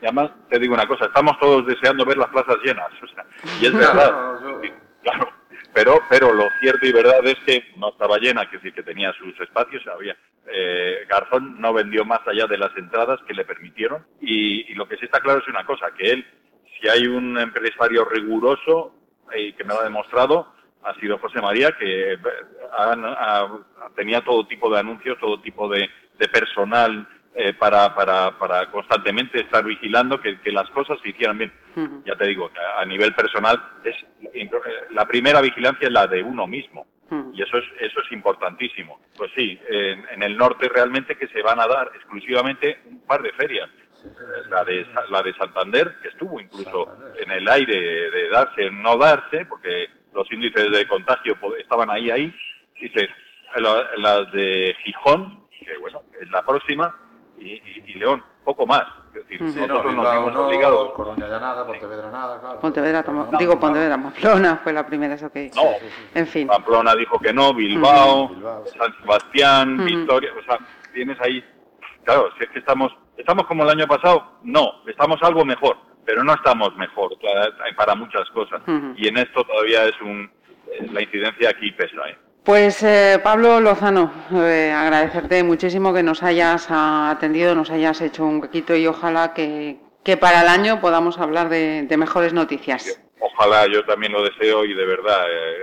y además te digo una cosa, estamos todos deseando ver las plazas llenas, o sea, y es verdad, no, yo- claro, pero, pero lo cierto y verdad es que no estaba llena, que decir que tenía sus espacios, había, eh, Garzón no vendió más allá de las entradas que le permitieron, y, y lo que sí está claro es una cosa, que él, si hay un empresario riguroso, y que me lo ha demostrado, ha sido José María, que eh, han- ha- tenía todo tipo de anuncios, todo tipo de, de personal eh, para, para, para constantemente estar vigilando que, que las cosas se hicieran bien. Ya te digo, a nivel personal, es eh, la primera vigilancia es la de uno mismo. Y eso es, eso es importantísimo. Pues sí, en, en el norte realmente que se van a dar exclusivamente un par de ferias. La de, la de Santander, que estuvo incluso Santander. en el aire de darse, no darse, porque los índices de contagio po- estaban ahí, ahí. Dice, la- las de Gijón, que bueno, es la próxima, y, y- y León, poco más. Es decir, Sí, no, nosotros nos Bilbao vimos no, obligados. Coruña ya nada, Pontevedra nada, claro. Pontevedra, tamo- digo Pontevedra, Pamplona fue la primera, eso que... No, En fin. Pamplona dijo que no, Bilbao, Bilbao, sí. San Sebastián, Ujú. Victoria, o sea, tienes ahí, claro, si es que estamos, estamos como el año pasado, no, estamos algo mejor, pero no estamos mejor para, para muchas cosas. Ujú. Y en esto todavía es un, la incidencia aquí pesa, ¿eh? Pues eh, Pablo Lozano, eh, agradecerte muchísimo que nos hayas atendido, nos hayas hecho un huequito y ojalá que, para el año podamos hablar de, mejores noticias. Ojalá, yo también lo deseo y de verdad eh,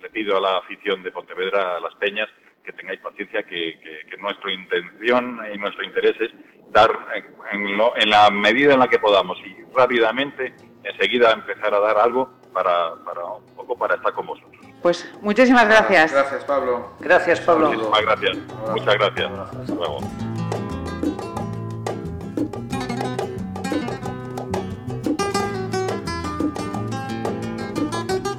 le pido a la afición de Pontevedra, a las Peñas, que tengáis paciencia, que, nuestra intención y nuestro interés es dar en, lo- en la medida en la que podamos y rápidamente, enseguida empezar a dar algo para, para un poco para estar con vosotros. Pues muchísimas gracias. Gracias, Pablo. Gracias, Pablo. Muchísimas gracias. Muchas gracias. Hasta luego.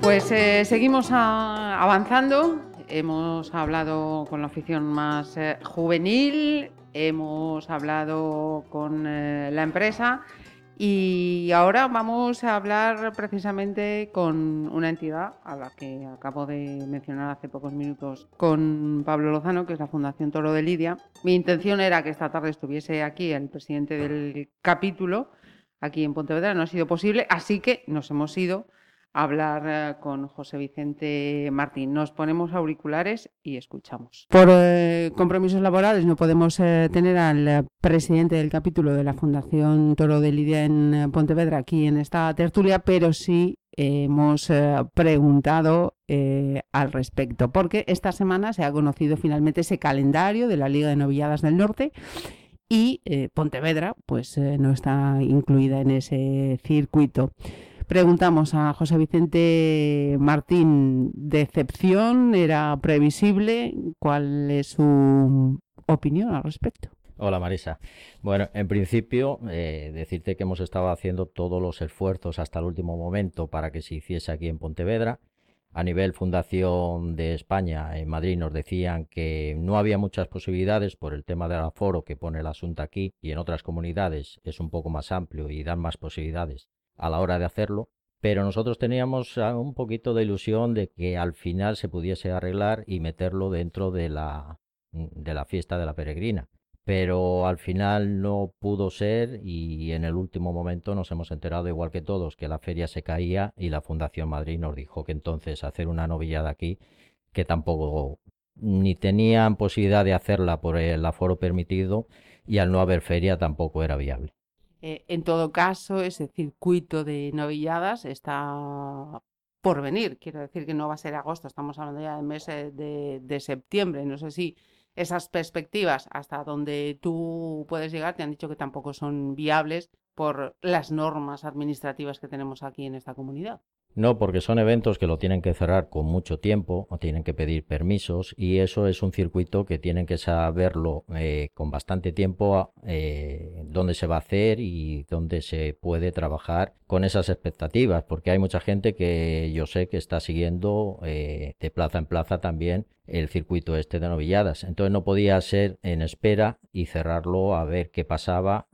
Pues eh, seguimos a- avanzando. Hemos hablado con la afición más eh, juvenil, hemos hablado con eh, la empresa y ahora vamos a hablar precisamente con una entidad a la que acabo de mencionar hace pocos minutos con Pablo Lozano, que es la Fundación Toro de Lidia. Mi intención era que esta tarde estuviese aquí el presidente del capítulo, aquí en Pontevedra, no ha sido posible, así que nos hemos ido hablar eh, con José Vicente Martín. Nos ponemos auriculares y escuchamos. Por eh, compromisos laborales no podemos eh, tener al presidente del capítulo de la Fundación Toro de Lidia en Pontevedra aquí en esta tertulia, pero sí hemos preguntado al respecto, porque esta semana se ha conocido finalmente ese calendario de la Liga de Novilladas del Norte y Pontevedra pues no está incluida en ese circuito. Preguntamos a José Vicente Martín, ¿decepción? ¿Era previsible? ¿Cuál es su opinión al respecto? Hola Marisa. Bueno, en principio, eh, decirte que hemos estado haciendo todos los esfuerzos hasta el último momento para que se hiciese aquí en Pontevedra. A nivel Fundación de España, en Madrid, nos decían que no había muchas posibilidades por el tema del aforo que pone el asunto aquí y en otras comunidades es un poco más amplio y dan más posibilidades a la hora de hacerlo. Pero nosotros teníamos ah, un poquito de ilusión de que al final se pudiese arreglar y meterlo dentro de la, de la fiesta de la peregrina pero al final no pudo ser y en el último momento nos hemos enterado, igual que todos, que la feria se caía y la Fundación Madrid nos dijo que entonces hacer una novillada aquí, que tampoco ni tenían posibilidad de hacerla por el aforo permitido y al no haber feria tampoco era viable. Eh, en todo caso, ese circuito de novilladas está por venir. Quiero decir que no va a ser agosto, estamos hablando ya del mes de, de septiembre. No sé si esas perspectivas hasta donde tú puedes llegar te han dicho que tampoco son viables por las normas administrativas que tenemos aquí en esta comunidad. No, porque son eventos que lo tienen que cerrar con mucho tiempo, o tienen que pedir permisos y eso es un circuito que tienen que saberlo eh, con bastante tiempo eh, dónde se va a hacer y dónde se puede trabajar con esas expectativas, porque hay mucha gente que yo sé que está siguiendo eh, de plaza en plaza también el circuito este de novilladas. Entonces no podía ser en espera y cerrarlo a ver qué pasaba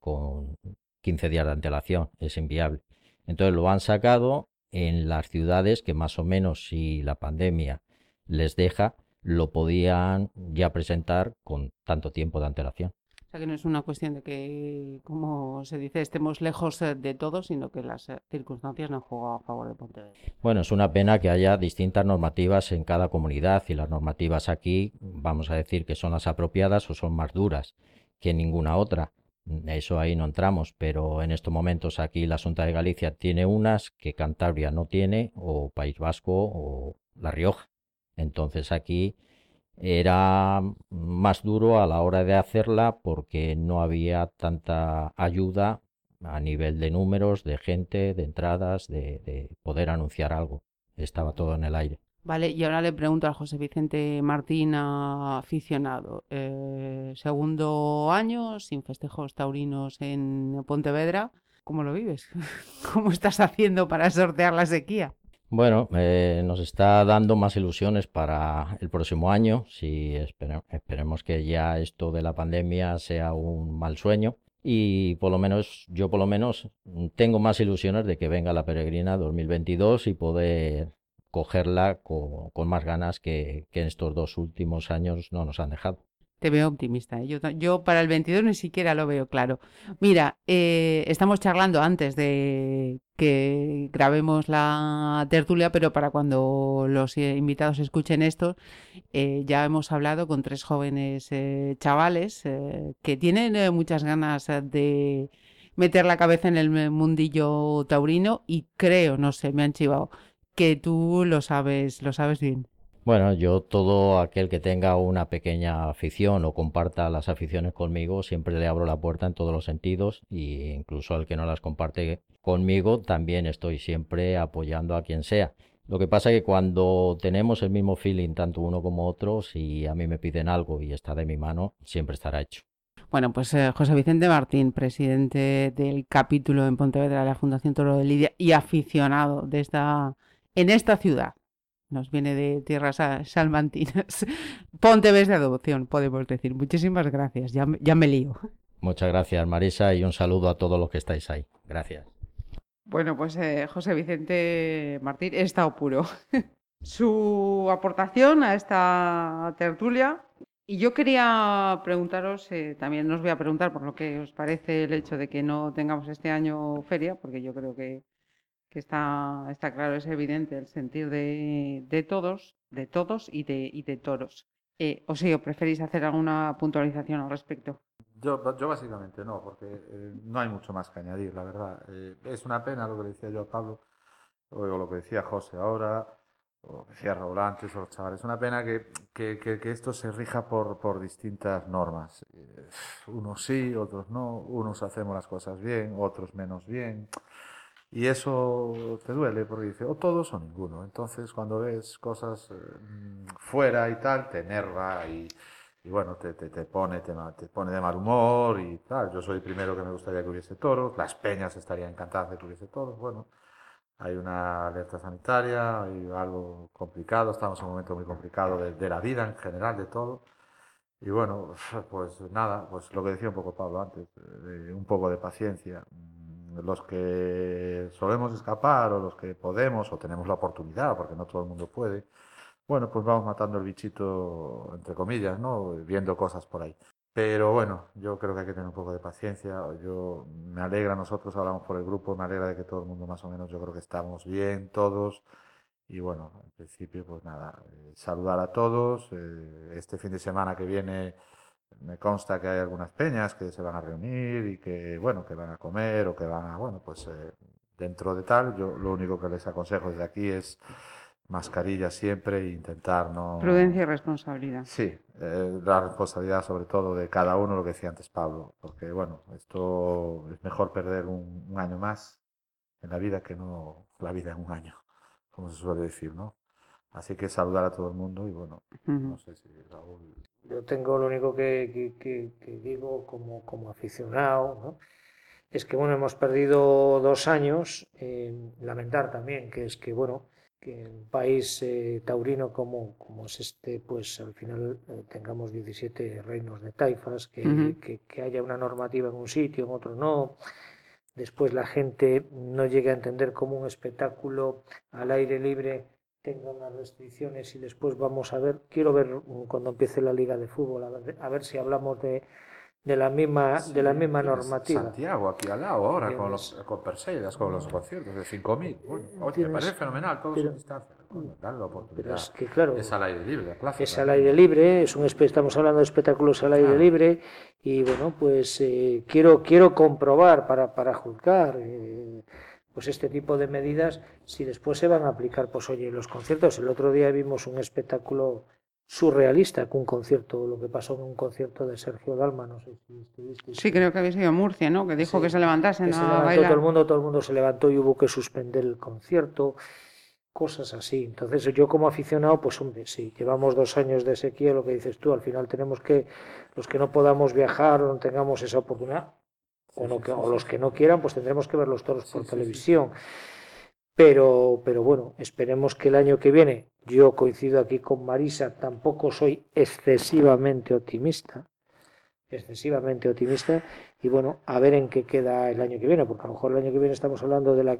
con 15 días de antelación, es inviable. Entonces lo han sacado en las ciudades que más o menos si la pandemia les deja, lo podían ya presentar con tanto tiempo de antelación. O sea que no es una cuestión de que, como se dice, estemos lejos eh, de todo, sino que las eh, circunstancias no han jugado a favor de Pontevedra. Bueno, es una pena que haya distintas normativas en cada comunidad y las normativas aquí, vamos a decir que son las apropiadas o son más duras que ninguna otra. Eso ahí no entramos, pero en estos momentos aquí la Junta de Galicia tiene unas que Cantabria no tiene, o País Vasco o La Rioja. Entonces aquí era más duro a la hora de hacerla porque no había tanta ayuda a nivel de números, de gente, de entradas, de, de poder anunciar algo. Estaba todo en el aire. Vale, y ahora le pregunto a José Vicente Martín, aficionado. Eh, segundo año, sin festejos taurinos en Pontevedra. ¿Cómo lo vives? ¿Cómo estás haciendo para sortear la sequía? Bueno, eh, nos está dando más ilusiones para el próximo año. Si espere- esperemos que ya esto de la pandemia sea un mal sueño y por lo menos, yo por lo menos tengo más ilusiones de que venga la peregrina 2022 y poder cogerla con, más ganas que, que en estos dos últimos años no nos han dejado. Te veo optimista. ¿eh? Yo, yo, para el 22 ni siquiera lo veo claro. Mira, eh, estamos charlando antes de que grabemos la tertulia, pero para cuando los eh, invitados escuchen esto, ya hemos hablado con tres jóvenes chavales que tienen muchas ganas de meter la cabeza en el mundillo taurino y creo, no sé, me han chivado, que tú lo sabes, lo sabes bien. Bueno, yo todo aquel que tenga una pequeña afición o comparta las aficiones conmigo, siempre le abro la puerta en todos los sentidos e incluso al que no las comparte conmigo, también estoy siempre apoyando a quien sea. Lo que pasa es que cuando tenemos el mismo feeling, tanto uno como otro, si a mí me piden algo y está de mi mano, siempre estará hecho. Bueno, pues eh, José Vicente Martín, presidente del capítulo en Pontevedra de la Fundación Toro de Lidia y aficionado de esta, en esta ciudad nos viene de tierras salmantinas. Ponteves de adopción, podemos decir. Muchísimas gracias, ya, ya me lío. Muchas gracias, Marisa, y un saludo a todos los que estáis ahí. Gracias. Bueno, pues eh, José Vicente Martín, he estado puro. Su aportación a esta tertulia. Y yo quería preguntaros, eh, también os voy a preguntar por lo que os parece el hecho de que no tengamos este año feria, porque yo creo que que está, está claro, es evidente el sentir de, de todos, de todos y de, y de toros. Eh, o si ¿o preferís hacer alguna puntualización al respecto? Yo, yo básicamente no, porque eh, no hay mucho más que añadir, la verdad. Eh, es una pena lo que decía yo a Pablo, o lo que decía José ahora, o lo que decía Raúl antes, o los chavales. Es una pena que, que, que, que esto se rija por, por distintas normas. Eh, unos sí, otros no, unos hacemos las cosas bien, otros menos bien. Y eso te duele porque dice o todos o ninguno. Entonces cuando ves cosas eh, fuera y tal, te enerva y, bueno, te, te, pone, te, te, pone de mal humor y tal. Yo soy el primero que me gustaría que hubiese toros, las peñas estarían encantadas de que hubiese toros. Bueno, hay una alerta sanitaria, hay algo complicado, estamos en un momento muy complicado de, la vida en general, de todo. Y bueno, pues nada, pues lo que decía un poco Pablo antes, de un poco de paciencia los que solemos escapar o los que podemos o tenemos la oportunidad, porque no todo el mundo puede, bueno, pues vamos matando el bichito, entre comillas, ¿no? Viendo cosas por ahí. Pero bueno, yo creo que hay que tener un poco de paciencia. Yo me alegra, nosotros hablamos por el grupo, me alegra de que todo el mundo más o menos, yo creo que estamos bien todos. Y bueno, en principio, pues nada, eh, saludar a todos. Eh, este fin de semana que viene me consta que hay algunas peñas que se van a reunir y que, bueno, que van a comer o que van a, bueno, pues eh, dentro de tal, yo lo único que les aconsejo desde aquí es mascarilla siempre e intentar no... Prudencia y responsabilidad. Sí, eh, la responsabilidad sobre todo de cada uno, lo que decía antes Pablo, porque bueno, esto es mejor perder un, un año más en la vida que no la vida en un año, como se suele decir, ¿no? Así que saludar a todo el mundo y bueno, uh -huh. no sé si Raúl... Yo tengo lo único que, que, que, que digo como, como aficionado, ¿no? es que bueno, hemos perdido dos años, eh, lamentar también que es que bueno, que en un país eh, taurino como, como es este, pues al final eh, tengamos 17 reinos de taifas, que, uh -huh. que, que haya una normativa en un sitio, en otro no, después la gente no llegue a entender como un espectáculo al aire libre tenga unas restricciones y después vamos a ver, quiero ver cuando empiece la liga de fútbol, a ver, a ver si hablamos de, de la misma, sí, de la misma normativa. Santiago, aquí al lado, ahora, con, los, con Perseidas, con los conciertos de 5.000. Bueno, me parece fenomenal, todos pero, distancia. Bueno, dan la oportunidad. Pero es que, claro, es al aire libre, la plaza. Es al aire libre, es un, estamos hablando de espectáculos al aire claro. libre y bueno, pues eh, quiero, quiero comprobar para, para juzgar. Eh, pues este tipo de medidas, si después se van a aplicar, pues oye, los conciertos, el otro día vimos un espectáculo surrealista con un concierto, lo que pasó en un concierto de Sergio Dalma, no sé si estuviste. Sí, creo que había sido Murcia, ¿no? Que dijo sí, que se levantasen que a se levantó bailar. Todo el mundo, todo el mundo se levantó y hubo que suspender el concierto, cosas así. Entonces yo como aficionado, pues hombre, sí, llevamos dos años de sequía, lo que dices tú, al final tenemos que, los que no podamos viajar o no tengamos esa oportunidad, o, no, o, los que no quieran, pues tendremos que ver los toros por televisión. Pero, pero bueno, esperemos que el año que viene, yo coincido aquí con Marisa, tampoco soy excesivamente optimista, excesivamente optimista y bueno, a ver en qué queda el año que viene, porque a lo mejor el año que viene estamos hablando de la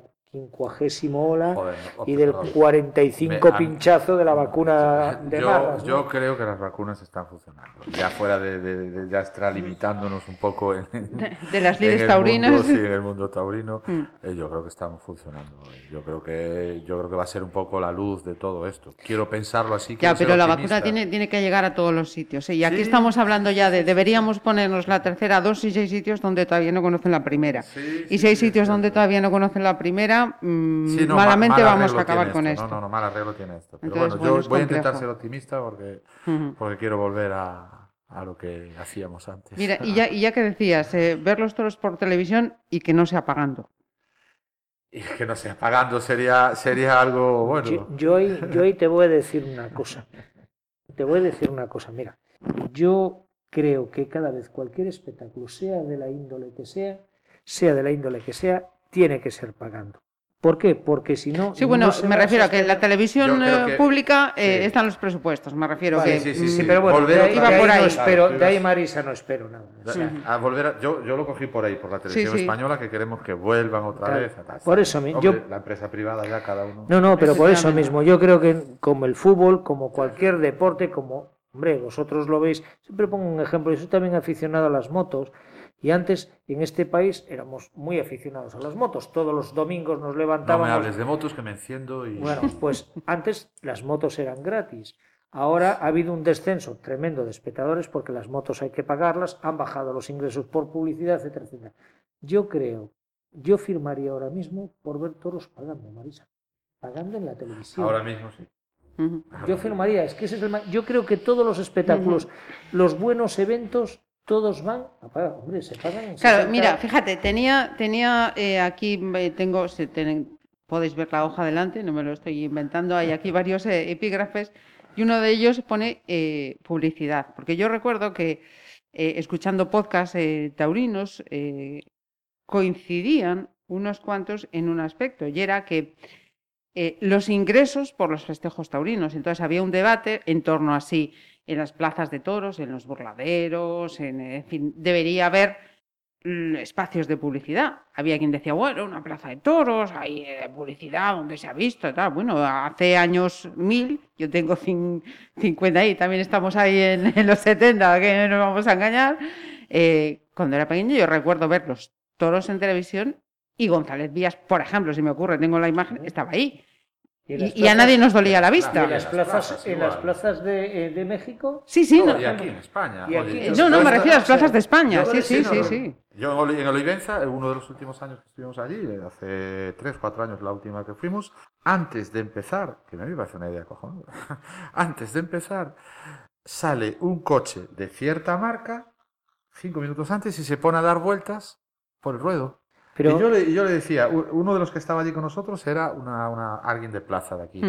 quincuagésimo ola Joder, y del perdón. 45 Me- pinchazo de la vacuna de yo, Marras, ¿no? yo creo que las vacunas están funcionando. Ya fuera de, de- de ya estar limitándonos un poco en, De, de las lides taurinas. mundo, sí, en el mundo taurino, Mm. eh, yo creo que están funcionando. Yo creo que yo creo que va a ser un poco la luz de todo esto. Quiero pensarlo así. Ya, pero la optimista. vacuna tiene, tiene que llegar a todos los sitios. ¿eh? Y aquí Sí. estamos hablando ya de deberíamos ponernos la tercera dosis y hay sitios donde todavía no conocen la primera. Sí, y sí, si hay sí, sitios sí, donde sí. todavía no conocen la primera, mm, Sí, no, ma- malamente mal vamos a acabar con esto. esto. No, no, no, mal arreglo tiene esto. Pero Entonces, bueno, bueno, yo voy a intentar ser optimista porque, quiero volver a, a lo que hacíamos antes. Mira, y ya, y ya que decías, eh, ver los toros por televisión y que no sea pagando. Y que no sé, pagando sería, sería algo bueno. Yo, yo ahí, yo ahí te voy a decir una cosa. Te voy a decir una cosa. Mira, yo creo que cada vez cualquier espectáculo, sea de la índole que sea, sea de la índole que sea, tiene que ser pagando. ¿Por qué? Porque si no. Sí, bueno, no me refiero a que en la televisión eh, que- pública eh, sí. están los presupuestos. Me refiero Vale, que. sí, sí, mm, sí. pero bueno, Volver de ahí, Iba por no ahí. espero, Claro, de ahí Marisa no espero nada. O sea, A volver a- yo, yo lo cogí por ahí, por la televisión sí. española, que queremos que vuelvan otra Claro. vez. a. Por eso mi- Hombre, yo- La empresa privada ya cada uno. No, no, pero por eso mismo, yo creo que como el fútbol, como cualquier deporte, como, hombre, vosotros lo veis, siempre pongo un ejemplo, yo soy también aficionado a las motos, y antes en este país éramos muy aficionados a las motos, todos los domingos nos No levantábamos... me hables de motos que me enciendo y. Bueno, pues antes las motos eran gratis. Ahora ha habido un descenso tremendo de espectadores porque las motos hay que pagarlas, han bajado los ingresos por publicidad, etcétera, etcétera. Yo creo, yo firmaría ahora mismo por ver toros pagando, Marisa. Pagando en la televisión. Ahora mismo sí. Yo firmaría, es que ese es el Yo creo que todos los espectáculos, los buenos eventos, todos van a pagar. Hombre, se pagan en Claro, 60 mira, fíjate, tenía, tenía eh, aquí, eh, tengo, se ten- podéis ver la hoja delante, no me lo estoy inventando, hay aquí varios eh, epígrafes y uno de ellos pone eh, publicidad, porque yo recuerdo que escuchando podcasts taurinos coincidían unos cuantos en un aspecto y era que los ingresos por los festejos taurinos. Entonces había un debate en torno a si en las plazas de toros, en los burladeros, en, fin, debería haber mm, espacios de publicidad. Había quien decía, bueno, una plaza de toros, hay eh, publicidad donde se ha visto, tal. Bueno, hace años mil, yo tengo cin- 50 y también estamos ahí en, los 70, que no nos vamos a engañar. Eh, cuando era pequeño yo recuerdo ver los toros en televisión y González Vías, por ejemplo, si me ocurre, tengo la imagen, estaba ahí. Y, a nadie nos dolía la y vista. en las plazas, plazas, en las igual. plazas de, eh, de México. Sí, sí, No, no, y aquí en España. Y aquí oye, en no, no, me refiero a las plazas de España. Sí, sí, sí, sí. Yo en Oli- en Olivenza, en uno de los últimos años que estuvimos allí, eh, hace 3, 4 años la última que fuimos, antes de empezar, que me parece una idea cojonuda, antes de empezar, sale un coche de cierta marca, 5 minutos antes, y se pone a dar vueltas por el ruedo. Pero Y yo le, yo le decía, uno de los que estaba allí con nosotros era una, una- alguien de plaza de aquí.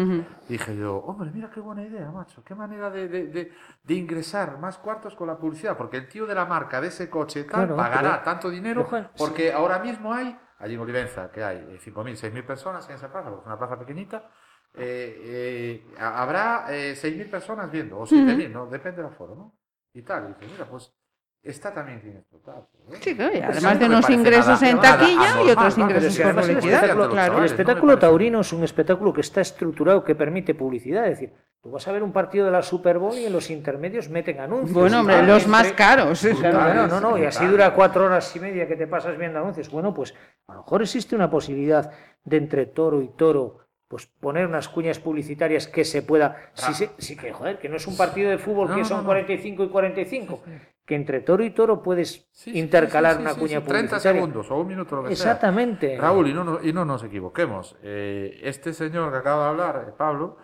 Dije yo, hombre, mira qué buena idea, macho. Qué manera de, de- de- de ingresar más cuartos con la publicidad. Porque el tío de la marca de ese coche tal Claro, pagará pero- tanto dinero. Porque ahora mismo hay, allí en Olivenza, que hay eh, 5.000, 6.000 personas en esa plaza, porque es una plaza pequeñita. eh, eh, ha- habrá eh, 6.000 personas viendo, o 7.000, ¿no? Depende del aforo, ¿no? Y tal. Y dice, mira, pues está también bien explotado. ¿no? Sí, claro, y además no de unos ingresos nada- en taquilla y otros ¿no? ingresos por publicidad. espectáculo, Claro. el chavales, no espectáculo taurino es un espectáculo que está estructurado, que permite publicidad. Es decir, tú vas a ver un partido de la Super Bowl y en los intermedios meten anuncios. Bueno, hombre, los entre- más caros. Claro, claro, no, no, y así dura cuatro horas y media que te pasas viendo anuncios. Bueno, pues a lo mejor existe una posibilidad de entre toro y toro, pues poner unas cuñas publicitarias que se pueda. Sí, sí, sí que, joder, que no es un partido de fútbol No, que no, son no. 45 y 45. Que entre toro y toro puedes Sí, sí, sí, intercalar sí, una cuña sí, 30 publicitaria. segundos o un minuto, lo que sea. Exactamente. Raúl, y no, no- y no nos equivoquemos. eh, este señor que acaba de hablar, eh, Pablo,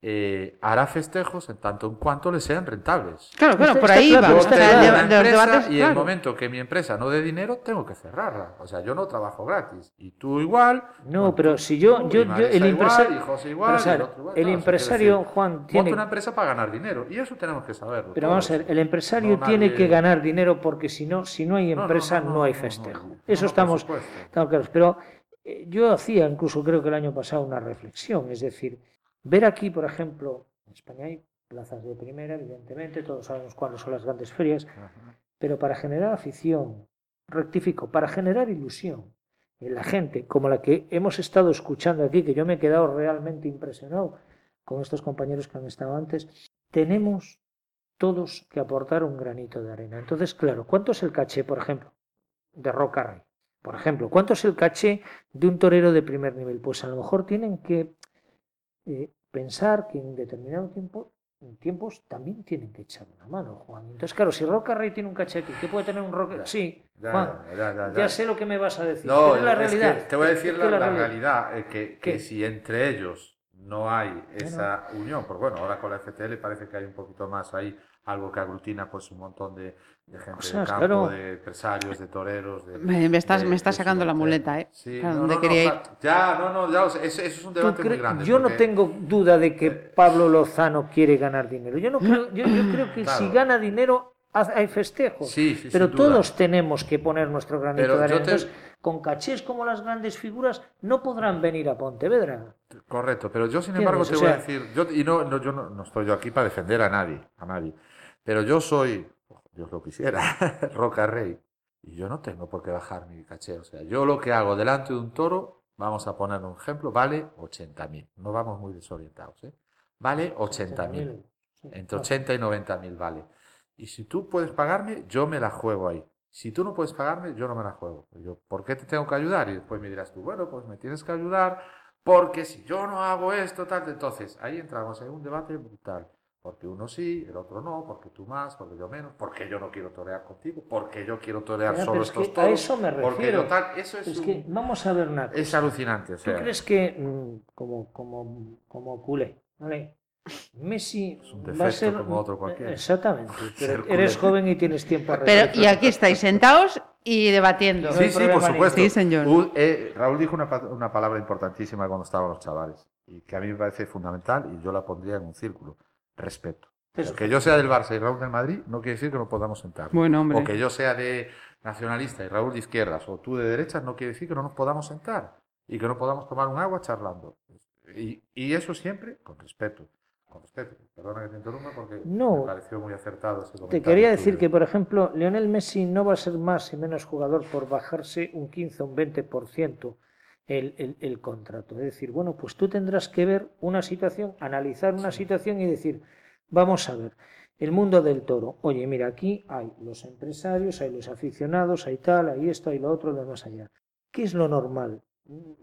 eh, hará festejos en tanto en cuanto le sean rentables. Claro, claro, por ahí va. Claro. y el momento que mi empresa no dé dinero, tengo que cerrarla. O sea, yo no trabajo gratis. Y tú igual. No, bueno, pero si yo, yo, y yo- el empresario, el empresario decir, Juan tiene, una empresa para ganar dinero. Y eso tenemos que saberlo. pero vamos a ver, el empresario No, tiene nadie- que ganar dinero porque si no, si no hay No, no, empresa no, no, no, hay festejo. no, no, Eso por estamos, supuesto. estamos claros. Pero eh, yo hacía incluso creo que el año pasado una reflexión, es decir, ver aquí, por ejemplo, en España hay plazas de primera, evidentemente, todos sabemos cuáles son las grandes ferias, pero para generar afición, rectifico, para generar ilusión en la gente, como la que hemos estado escuchando aquí, que yo me he quedado realmente impresionado con estos compañeros que han estado antes, tenemos todos que aportar un granito de arena. Entonces, claro, ¿cuánto es el caché, por ejemplo, de Roca Rey? Por ejemplo, ¿cuánto es el caché de un torero de primer nivel? Pues a lo mejor tienen que eh, pensar que en determinado tiempo en tiempos también tienen que echar una mano, Juan. Entonces, claro, si Roca Rey tiene un aquí, ¿qué puede tener un Roca? Sí, Ya, Juan, ya, ya, ya. ya sé lo que me vas a decir. No, pero es la es que realidad. te voy a decir Es la, que la realidad. realidad, que, que si entre ellos no hay esa unión, pues bueno, ahora con la FTL parece que hay un poquito más ahí, algo que aglutina pues un montón de, de gente sea, de campo, claro. de empresarios, de toreros. De, Me, me estás, de- me estás sacando la muleta, ¿eh? Sí, no, no, quería no, ya, no, no, ya, sé, eso, eso es un ¿Tú debate muy grande. yo no tengo duda de que Pablo Lozano quiere ganar dinero. Yo no creo, yo, yo creo que Claro. si gana dinero hay festejos. Sí, sí, pero todos tenemos que poner nuestro granito Pero de arena. te- Entonces, con cachés como las grandes figuras no podrán venir a Pontevedra. Correcto, pero yo sin embargo te voy O a decir, yo, y no, no, yo no, no estoy yo aquí para defender a nadie, a nadie, pero yo soy, Dios lo quisiera, Roca Rey, y yo no tengo por qué bajar mi caché, o sea, yo lo que hago delante de un toro, vamos a poner un ejemplo, vale 80.000, no vamos muy desorientados, ¿eh? vale 80.000, entre 80 y 90.000 vale, y si tú puedes pagarme, yo me la juego ahí. Si tú no puedes pagarme, yo no me la juego. Yo, ¿por qué te tengo que ayudar? Y después me dirás tú, bueno, pues me tienes que ayudar porque si yo no hago esto, tal, entonces ahí entramos en un debate brutal. Porque uno sí, el otro no, porque tú más, porque yo menos, porque yo no quiero torear contigo, porque yo quiero torear solo es estos toros. a eso me porque refiero. yo tal, eso es, Es un- que vamos a ver una cosa. es alucinante. O ¿Tú crees que, mm, como, como, como culé, ¿vale? Messi un va a defecto ser... como otro cualquiera. Exactamente. Pero eres joven y tienes tiempo a Pero, y aquí estáis sentados y debatiendo. No Sí, sí, por supuesto. Sí, señor. Eh, Raúl dijo una, una palabra importantísima cuando estaban los chavales y que a mí me parece fundamental y yo la pondría en un círculo. Respeto. Eso. Que yo sea del Barça y Raúl del Madrid no quiere decir que no podamos sentar. Bueno, hombre. O que yo sea de nacionalista y Raúl de izquierdas o tú de derechas no quiere decir que no nos podamos sentar y que no podamos tomar un agua charlando. Y, y eso siempre con respeto. Con respeto. Perdona que te interrumpa porque No. me pareció muy acertado ese Te comentario quería decir tuyo. que, por ejemplo, Lionel Messi no va a ser más y menos jugador por bajarse un 15 o un 20% el, el, el contrato. Es decir, bueno, pues tú tendrás que ver una situación, analizar una situación y decir, vamos a ver, el mundo del toro. Oye, mira, aquí hay los empresarios, hay los aficionados, hay tal, hay esto, hay lo otro, lo más allá. ¿Qué es lo normal?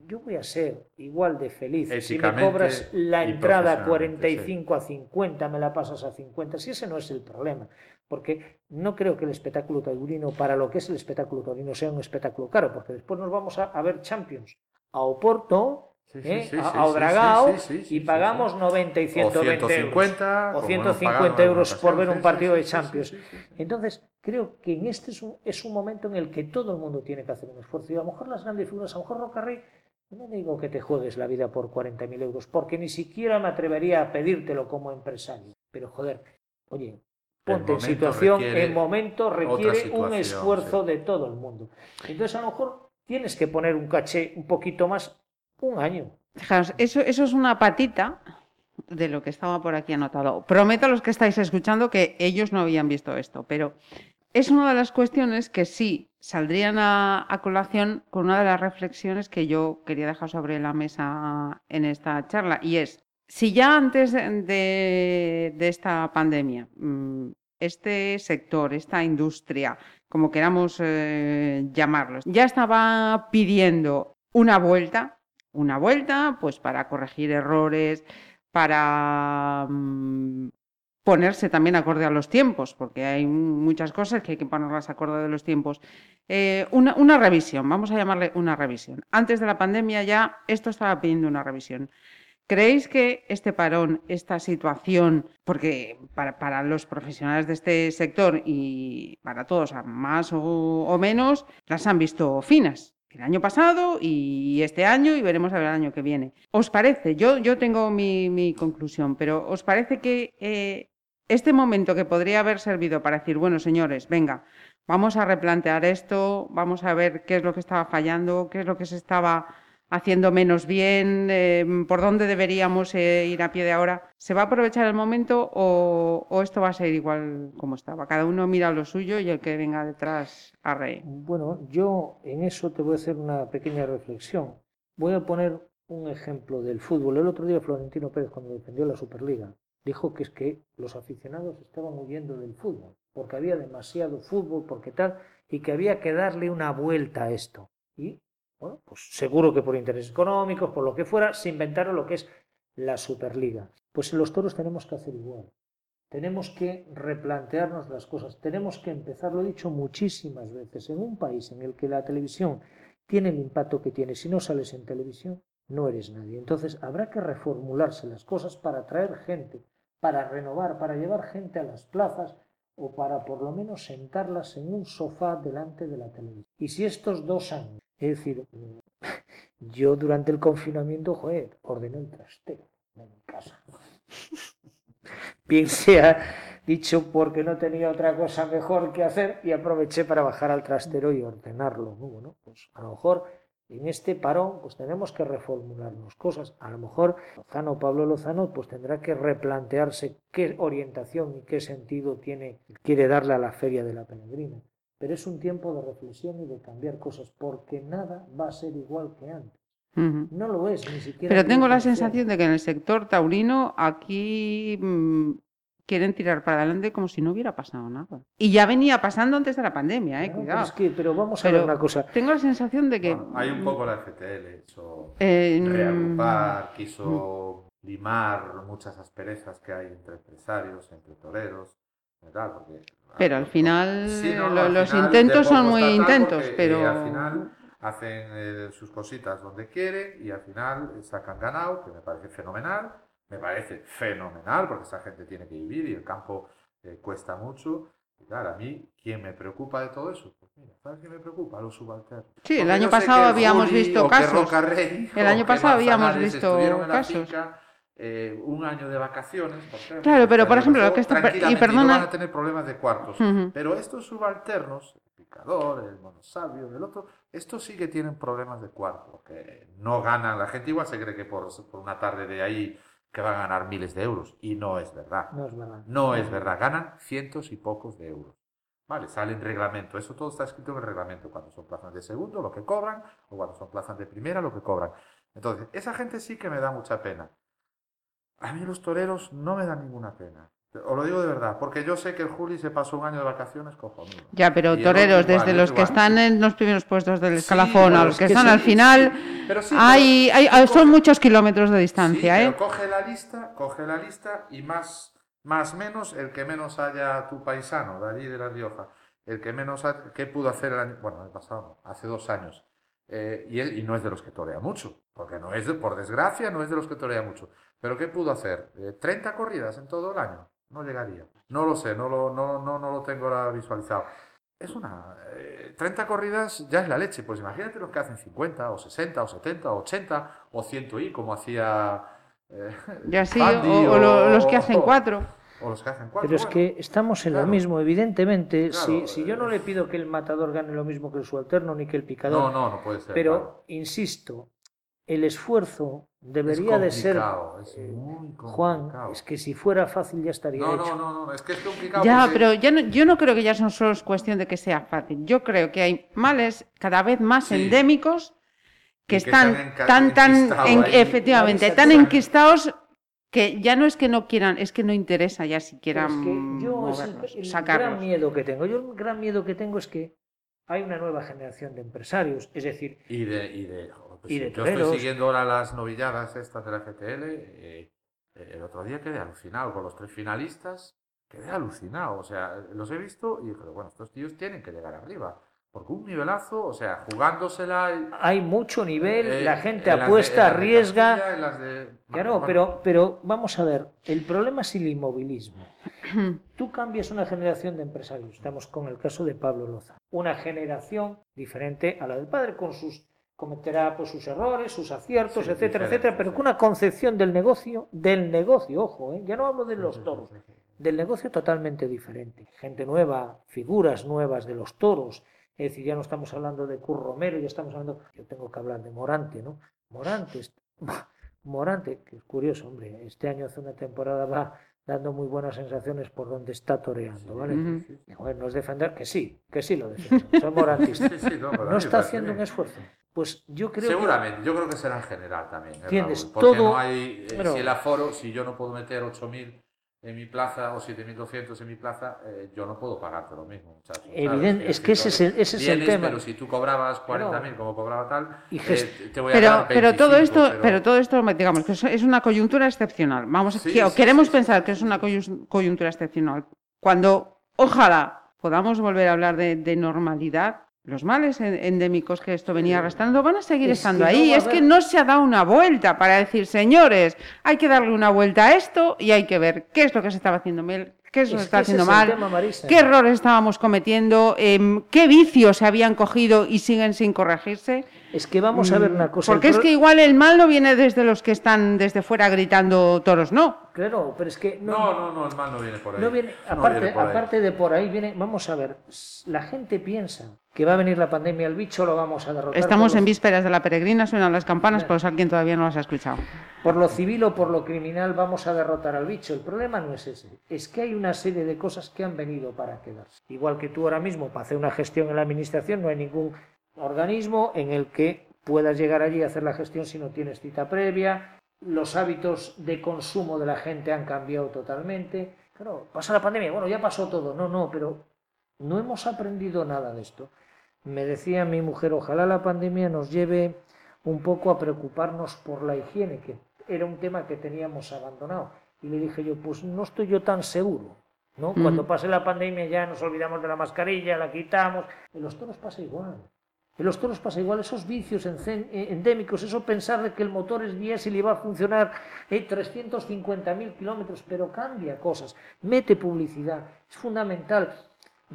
Yo voy a ser igual de feliz si me cobras la entrada a profesionalmente, 45 a 50, me la pasas a 50. Si ese no es el problema, porque no creo que el espectáculo taurino, para lo que es el espectáculo taurino, sea un espectáculo caro, porque después nos vamos a, a ver Champions a Oporto, Sí, sí, ¿eh? sí, a, Odragao, y pagamos sí. 90 y 120 o 150 euros. O como hemos 150 pagado en alguna euros por ver un partido de Champions. Entonces, creo que en este es un, es un momento en el que todo el mundo tiene que hacer un esfuerzo. Y a lo mejor las grandes figuras, a lo mejor Rocarrey, no digo que te juegues la vida por 40.000 euros, porque ni siquiera me atrevería a pedírtelo como empresario. Pero joder, oye, ponte en situación, en momento requiere un esfuerzo sí. de todo el mundo. Entonces, a lo mejor tienes que poner un caché un poquito más, un año. Fijaos, eso, eso es una patita de lo que estaba por aquí anotado. Prometo a los que estáis escuchando que ellos no habían visto esto, pero es una de las cuestiones que sí saldrían a, colación con una de las reflexiones que yo quería dejar sobre la mesa en esta charla, y es, si ya antes de, de esta pandemia, mm, este sector, esta industria, como queramos eh, llamarlos, ya estaba pidiendo una vuelta, una vuelta, pues para corregir errores, para mm, ponerse también acorde a los tiempos, porque hay muchas cosas que hay que ponerlas acorde de los tiempos. Eh, una, una revisión, vamos a llamarle una revisión. Antes de la pandemia ya esto estaba pidiendo una revisión. ¿Creéis que este parón, esta situación, porque para, los profesionales de este sector y para todos, más o, menos, las han visto finas? El año pasado y este año y veremos a ver el año que viene. ¿Os parece? Yo, yo tengo mi, mi conclusión, pero ¿os parece que eh, este momento que podría haber servido para decir, bueno, señores, venga, vamos a replantear esto, vamos a ver qué es lo que estaba fallando, qué es lo que se estaba haciendo menos bien, eh, por dónde deberíamos eh, ir a pie de ahora. ¿Se va a aprovechar el momento o, o, esto va a ser igual como estaba? Cada uno mira lo suyo y el que venga detrás a reír. Bueno, yo en eso te voy a hacer una pequeña reflexión. Voy a poner un ejemplo del fútbol. El otro día Florentino Pérez, cuando defendió la Superliga, dijo que es que los aficionados estaban huyendo del fútbol, porque había demasiado fútbol, porque tal, y que había que darle una vuelta a esto. Y bueno, pues seguro que por intereses económicos, por lo que fuera, se inventaron lo que es la Superliga. Pues en los toros tenemos que hacer igual. Tenemos que replantearnos las cosas. Tenemos que empezar, lo he dicho muchísimas veces, en un país en el que la televisión tiene el impacto que tiene. Si no sales en televisión, no eres nadie. Entonces habrá que reformularse las cosas para atraer gente, para renovar, para llevar gente a las plazas o para por lo menos sentarlas en un sofá delante de la televisión. Y si estos dos años es decir, yo durante el confinamiento, joder, ordené el trastero de mi casa. Bien sea dicho porque no tenía otra cosa mejor que hacer y aproveché para bajar al trastero y ordenarlo. Bueno, pues a lo mejor en este parón pues tenemos que reformularnos cosas. A lo mejor Lozano, Pablo Lozano, pues tendrá que replantearse qué orientación y qué sentido tiene, quiere darle a la feria de la peregrina. Pero es un tiempo de reflexión y de cambiar cosas, porque nada va a ser igual que antes. No lo es, ni siquiera. Pero tengo la sensación de que en el sector taurino aquí mmm, quieren tirar para adelante como si no hubiera pasado nada. Y ya venía pasando antes de la pandemia, ¿eh? Claro, Cuidado. Pero, es que, pero vamos a Pero ver una cosa. Tengo la sensación de que. Bueno, hay un poco la FTL, hecho Eh, reagrupar, quiso limar muchas asperezas que hay entre empresarios, entre toreros, ¿verdad? Porque, Pero al final Sí, no, no, lo- al los final intentos son muy intentos, porque, pero eh, al final hacen eh, sus cositas donde quieren y al final sacan ganado, que me parece fenomenal, me parece fenomenal porque esa gente tiene que vivir y el campo eh, cuesta mucho. Y claro, a mí, ¿quién me preocupa de todo eso? Pues mira, ¿sabes quién me preocupa? Los subalternos. Sí, el año pasado que habíamos visto que casos. El año que pasado habíamos visto casos. eh, un año de vacaciones. por ejemplo, Claro, pero, por ejemplo, lo que está- y perdona- no van a tener problemas de cuartos. Pero estos subalternos, el picador, el monosabio, el otro, estos sí que tienen problemas de cuarto, porque no ganan. La gente igual se cree que por, por una tarde de ahí que van a ganar miles de euros, y no es verdad. No es verdad. No es verdad, ganan cientos y pocos de euros. Vale, sale en reglamento, eso todo está escrito en el reglamento, cuando son plazas de segundo, lo que cobran, o cuando son plazas de primera, lo que cobran. Entonces, esa gente sí que me da mucha pena. A mí los toreros no me dan ninguna pena. Os lo digo de verdad, porque yo sé que el Juli se pasó un año de vacaciones cojonudo. Ya, pero Y toreros, igual, desde los que igual. están en los primeros puestos del escalafón a los que que están sí, al final, sí, pero sí, hay, pero- hay- son muchos kilómetros de distancia, ¿eh? pero coge la lista, coge la lista y más, más menos el que menos haya tu paisano de allí de La Rioja. El que menos, ha- ¿qué pudo hacer el año, bueno, el pasado no, hace dos años. Eh, y, y no es de los que torea mucho, porque no es de, por desgracia, no es de los que torea mucho. Pero ¿qué pudo hacer? Eh, ¿30 corridas en todo el año? No llegaría. No lo sé, no lo, no, no, no lo tengo ahora visualizado. Es una. eh, 30 corridas ya es la leche. Pues imagínate los que hacen 50, o 60, o 70, o 80, o 100 y, como hacía. eh, Ya sí, Fandi o, o lo- los que o- hacen cuatro. O los que hacen cuatro. Pero es bueno. que estamos en claro. lo mismo, evidentemente. Claro, si, si yo no eh, le pido que el matador gane lo mismo que el subalterno ni que el picador, No, no, no puede ser. pero claro. insisto, el esfuerzo Es debería de ser. es eh, muy Juan, es que si fuera fácil ya estaría No, hecho. no, no, no, es que es complicado. Ya, porque- pero ya no- yo no creo que ya son solo es cuestión de que sea fácil. Yo creo que hay males cada vez más Sí. endémicos que están tan, tan, en- efectivamente, tan enquistados que ya no es que no quieran, es que no interesa ya siquiera es que yo es el, gran miedo que tengo. Yo el gran miedo que tengo es que hay una nueva generación de empresarios, es decir, Y de, y de, pues Y sí, de yo toreros. estoy siguiendo ahora las novilladas estas de la FTL. eh, eh, el otro día quedé alucinado con los tres finalistas. Quedé alucinado. O sea, los he visto y dije, bueno, estos tíos tienen que llegar arriba. Porque un nivelazo, o sea, jugándosela. y- hay mucho nivel, eh, la gente en las de- apuesta, en las de arriesga. De- Claro, bueno, pero, pero vamos a ver, el problema es el inmovilismo. Tú cambias una generación de empresarios, estamos con el caso de Pablo Loza, una generación diferente a la del padre, con sus cometerá pues, sus errores, sus aciertos, Sí, etcétera, etcétera, pero con una concepción del negocio, del negocio, ojo, ¿eh? ya no hablo de los toros, del negocio totalmente diferente. Gente nueva, figuras nuevas de los toros, es decir, ya no estamos hablando de Curro Romero, ya estamos hablando, yo tengo que hablar de Morante, ¿no? Morante, est- bah, Morante, que es curioso, hombre, este año hace una temporada va dando muy buenas sensaciones por donde está toreando, ¿vale? Joder, no es defender, que sí, que sí lo defiendo, soy morantista. No, está haciendo un esfuerzo. Pues yo creo que Seguramente, yo creo que será en general también. ¿eh, ¿Entiendes? Porque Todo- no hay, eh, si el aforo, si yo no puedo meter 8.000 en mi plaza o 7.200 en mi plaza, eh, yo no puedo pagarte lo mismo, muchacho. ¿sabes? Evidente, es que ese es el- ese es el vienes, tema. Pero si tú cobrabas 40.000 como cobraba tal, Y eh, te voy a Pero, dar pero todo 25, esto, pero- pero todo esto, digamos, que es- una coyuntura excepcional. Vamos, Sí, que- sí, queremos sí, pensar que es una coyuntura excepcional. Cuando, ojalá, podamos volver a hablar de, de normalidad, los males en- endémicos que esto venía arrastrando van a seguir Es estando no ahí. es que no se ha dado una vuelta para decir, señores, hay que darle una vuelta a esto y hay que ver qué es lo que se estaba haciendo mal, qué es lo que Es está haciendo mal, tema, qué errores estábamos cometiendo, em, qué vicios se habían cogido y siguen sin corregirse. es que vamos a ver una cosa. Porque es que igual el mal no viene desde los que están desde fuera gritando toros, no. Claro, pero es que No, no, no, el mal no viene por ahí. No viene, No aparte, viene por ahí. aparte de por ahí viene, vamos a ver, la gente piensa que va a venir la pandemia, el bicho lo vamos a derrotar. Estamos en vísperas de la peregrina, suenan las campanas, por si alguien todavía no las ha escuchado. Por lo civil o por lo criminal vamos a derrotar al bicho. El problema no es ese, es que hay una serie de cosas que han venido para quedarse. Igual que tú ahora mismo, para hacer una gestión en la administración, no hay ningún organismo en el que puedas llegar allí a hacer la gestión si no tienes cita previa. Los hábitos de consumo de la gente han cambiado totalmente. Claro, pasa la pandemia, bueno, ya pasó todo. No, no, pero no hemos aprendido nada de esto. Me decía mi mujer, ojalá la pandemia nos lleve un poco a preocuparnos por la higiene, que era un tema que teníamos abandonado. Y le dije yo, pues no estoy yo tan seguro. ¿no? Cuando pase la pandemia ya nos olvidamos de la mascarilla, la quitamos. En los toros pasa igual. En los toros pasa igual, esos vicios eh, endémicos, eso pensar de que el motor es diésel y va a funcionar eh, 350.000 kilómetros, pero cambia cosas, mete publicidad, es fundamental,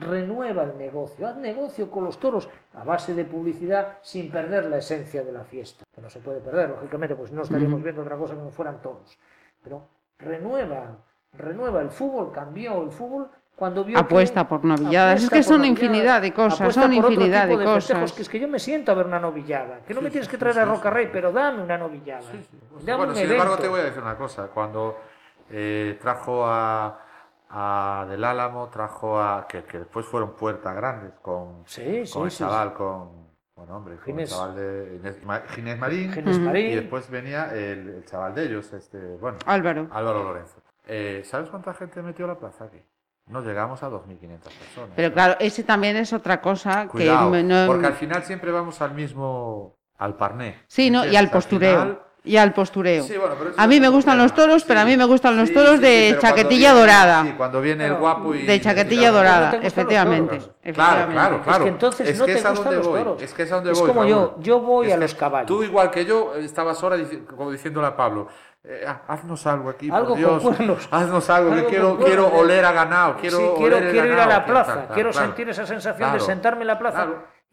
renueva el negocio, haz negocio con los toros a base de publicidad sin perder la esencia de la fiesta, que no se puede perder, lógicamente, pues no estaríamos viendo otra cosa que no fueran toros, pero renueva, renueva, el fútbol cambió, el fútbol cuando vio que- Apuesta por novilladas. Es que son infinidad de cosas, apuesta son por otro infinidad tipo de cosas. que es que yo me siento a ver una novillada, que no me tienes que traer a Roca Rey, pero dame una novillada. Dame Bueno, un sin embargo, te voy a decir una cosa. Cuando eh, trajo a, a Del Álamo, trajo a. Que, que después fueron puertas grandes con, Sí, sí, con el sí, chaval, con. Bueno, hombre, con Ginés. el chaval de Inés- Ma- Ginés Marín. Ginés Ujú. Marín. Y después venía el, el chaval de ellos, este. Bueno, Álvaro. Álvaro Lorenzo. Eh, ¿Sabes cuánta gente metió a la plaza aquí? No llegamos a 2.500 personas. Pero claro, ese también es otra cosa Cuidado, que no- porque al final siempre vamos al mismo. al parné. Sí, ¿no? Y ¿entiendes? al postureo. final- Y al postureo. Sí, bueno, pero a mí me gustan los tema. toros, pero a mí me gustan los Sí, toros sí, de sí, chaquetilla viene- dorada. Sí, cuando viene el guapo y. De chaquetilla y- dorada, ¿No los efectivamente. toros? Claro, efectivamente. claro, claro. Es que entonces es no que te es a gustan donde los voy. toros. Es que es a donde Es voy. como yo, Raúl. yo voy Es a los caballos. Tú, igual que yo, estabas ahora como diciéndole a Pablo. eh, ah, haznos algo aquí, Algo por Dios. con cuernos. Haznos algo, Algo que quiero, con quiero oler a ganado. Quiero, sí, quiero, oler quiero ir a ganado, la plaza, quiero claro. sentir esa sensación de sentarme en la plaza.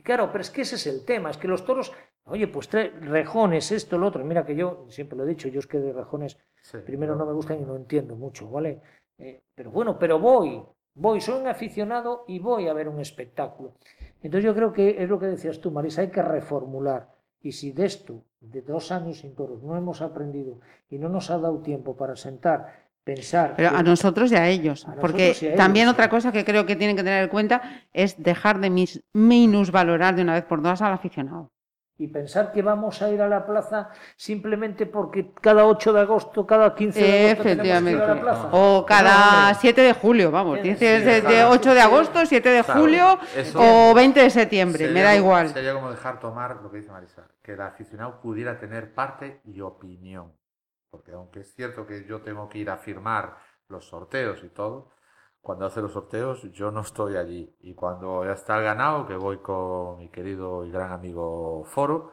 Claro. Pero es que ese es el tema, es que los toros, oye, pues rejones, esto, lo otro. Mira que yo, siempre lo he dicho, yo es que de rejones Sí, primero no me gustan y no entiendo mucho, ¿vale? Eh, pero bueno, pero voy, voy, soy un aficionado y voy a ver un espectáculo. Entonces yo creo que es lo que decías tú, Marisa, hay que reformular. Y si de esto, de dos años sin toros, no hemos aprendido y no nos ha dado tiempo para sentar, pensar... Pero a nosotros y a ellos. A porque y a ellos, también sí. otra cosa que creo que tienen que tener en cuenta es dejar de mis minusvalorar de una vez por todas al aficionado. y pensar que vamos a ir a la plaza simplemente porque cada 8 de agosto, cada 15 de agosto tenemos que ir a la Efectivamente. plaza. O cada hombre. 7 de julio, vamos. Sí, Dices sí, de, de claro. 8 de agosto, 7 de Claro, julio o 20 de septiembre, me da igual. Sería como dejar tomar lo que dice Marisa, que el aficionado pudiera tener parte y opinión. Porque aunque es cierto que yo tengo que ir a firmar los sorteos y todo, cuando hace los sorteos yo no estoy allí. Y cuando ya está el ganado, que voy con mi querido y gran amigo Foro,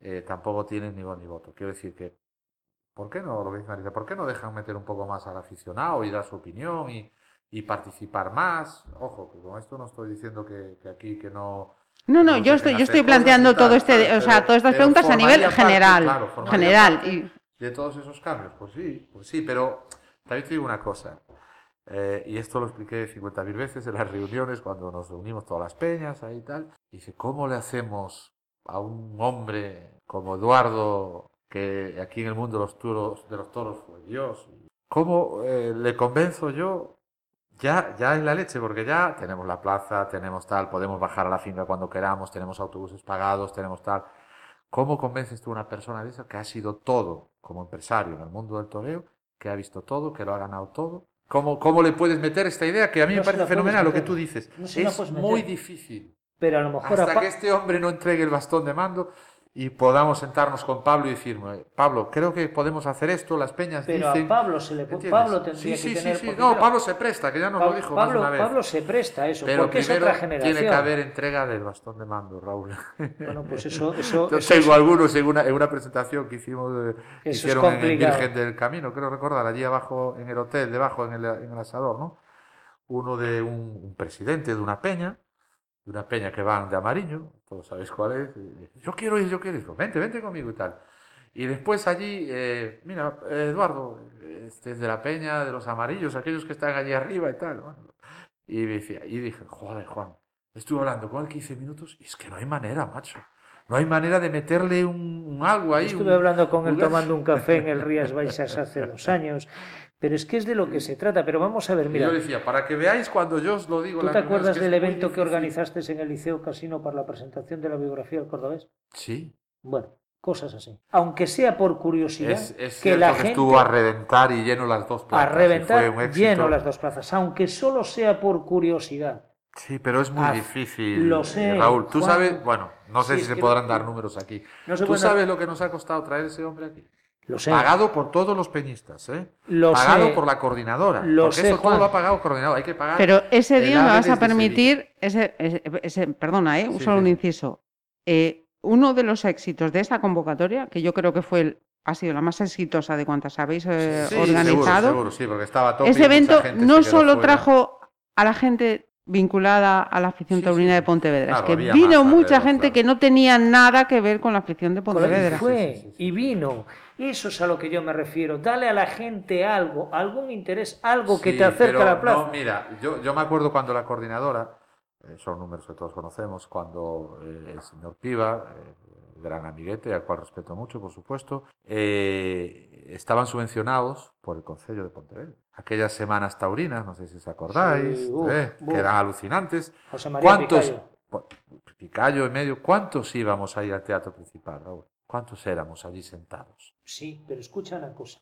eh, tampoco tienen ni voz ni voto. Quiero decir que, ¿por qué no, lo que dice Marisa, por qué no dejan meter un poco más al aficionado y dar su opinión y, y participar más? Ojo, que con esto no estoy diciendo que, que aquí que no... No, no, yo estoy, yo estoy planteando todo este, o sea, todas estas preguntas a nivel parte, general. claro, general. Y, de todos esos cambios. Pues sí, pues sí, pero también te digo una cosa. eh, y esto lo expliqué 50.000 veces en las reuniones cuando nos reunimos todas las peñas ahí y tal. Dice, ¿cómo le hacemos a un hombre como Eduardo, que aquí en el mundo de los toros, de los toros fue Dios, ¿cómo eh, le convenzo yo? Ya, ya en la leche, porque ya tenemos la plaza, tenemos tal, podemos bajar a la finca cuando queramos, tenemos autobuses pagados, tenemos tal. ¿Cómo convences tú a una persona de eso que ha sido todo como empresario en el mundo del toreo, que ha visto todo, que lo ha ganado todo? ¿Cómo, cómo le puedes meter esta idea que a mí No me parece fenomenal lo que tú dices? No es muy difícil. Pero a lo mejor Hasta que este hombre no entregue el bastón de mando y podamos sentarnos con Pablo y decir, Pablo, creo que podemos hacer esto, las peñas Pero a dicen... Pablo se le ¿Entiendes? Pablo tendría sí, que sí, tener- Sí, sí, no, Pablo se presta, que ya nos lo Pablo, dijo más Pablo, una vez. Pablo se presta a eso, Pero porque es primero otra generación. tiene que haber entrega del bastón de mando, Raúl. Bueno, pues eso, eso, Yo eso tengo es- algunos en una, en una presentación que hicimos, eh, que es hicieron en el. Virgen del Camino, creo recordar, allí abajo en el hotel, debajo en el, en el asador, ¿no? Uno de un, un presidente de una peña, de una peña que van de amarillo, todos sabéis cuál es. y yo quiero ir, yo quiero ir, vente, vente conmigo y tal. Y después allí, eh, mira, Eduardo, este es de la peña, de los amarillos, aquellos que están allí arriba y tal. bueno. Y, me decía, y dije, joder, Juan, estuve hablando con él 15 minutos y es que no hay manera, macho. No hay manera de meterle un, un algo ahí. Estuve un- hablando con él tomando un café en el Rías Baixas hace dos años, pero es que es de lo que se trata. Pero vamos a ver, mira, yo decía, para que veáis cuando yo os lo digo. ¿tú la te acuerdas que del evento que organizaste en el Liceo Casino para la presentación de la biografía del cordobés? Sí, Bueno, cosas así. Aunque sea por curiosidad, es, es que la que gente estuvo a reventar y lleno las dos a plazas. y reventar fue lleno las dos plazas, aunque solo sea por curiosidad. Sí, pero es muy Ah, difícil. lo sé, Raúl, tú Juan. sabes, bueno, no sé Sí, si se podrán no- dar números aquí. No ¿Tú dar- sabes lo que nos ha costado traer ese hombre aquí? Lo sé. Pagado por todos los peñistas, ¿eh? Lo pagado sé. por la coordinadora. Lo porque sé, eso Juan. todo lo ha pagado coordinador. Hay que pagar. Pero ese día me vas a permitir, ese, ese- ese- perdona, ¿eh? un Sí, solo un sí. inciso. Eh, uno de los éxitos de esta convocatoria, que yo creo que fue el- ha sido la más exitosa de cuantas habéis eh, Sí, organizado, Seguro, seguro, sí, porque estaba y ese mucha evento no solo fuera. trajo a la gente vinculada a la afición Sí, taurina sí. de Pontevedra, Claro, es que vino mucha gente claro. que no tenía nada que ver con la afición de Pontevedra. fue y vino. Eso es a lo que yo me refiero. Dale a la gente algo, algún interés, algo que te acerque pero a la plaza. No, mira, yo, yo me acuerdo cuando la coordinadora, eh, son números que todos conocemos, cuando eh, el señor Piva, eh, gran amiguete, al cual respeto mucho, por supuesto, estaban subvencionados por el Concello de Pontevedra. Aquellas semanas taurinas, no sé si os acordáis, Sí, uf, uf. que eran alucinantes. José María ¿Cuántos? Picayo. Picayo en medio, ¿cuántos íbamos a ir al teatro principal, Raúl? ¿Cuántos éramos allí sentados? Sí, pero escucha una cosa.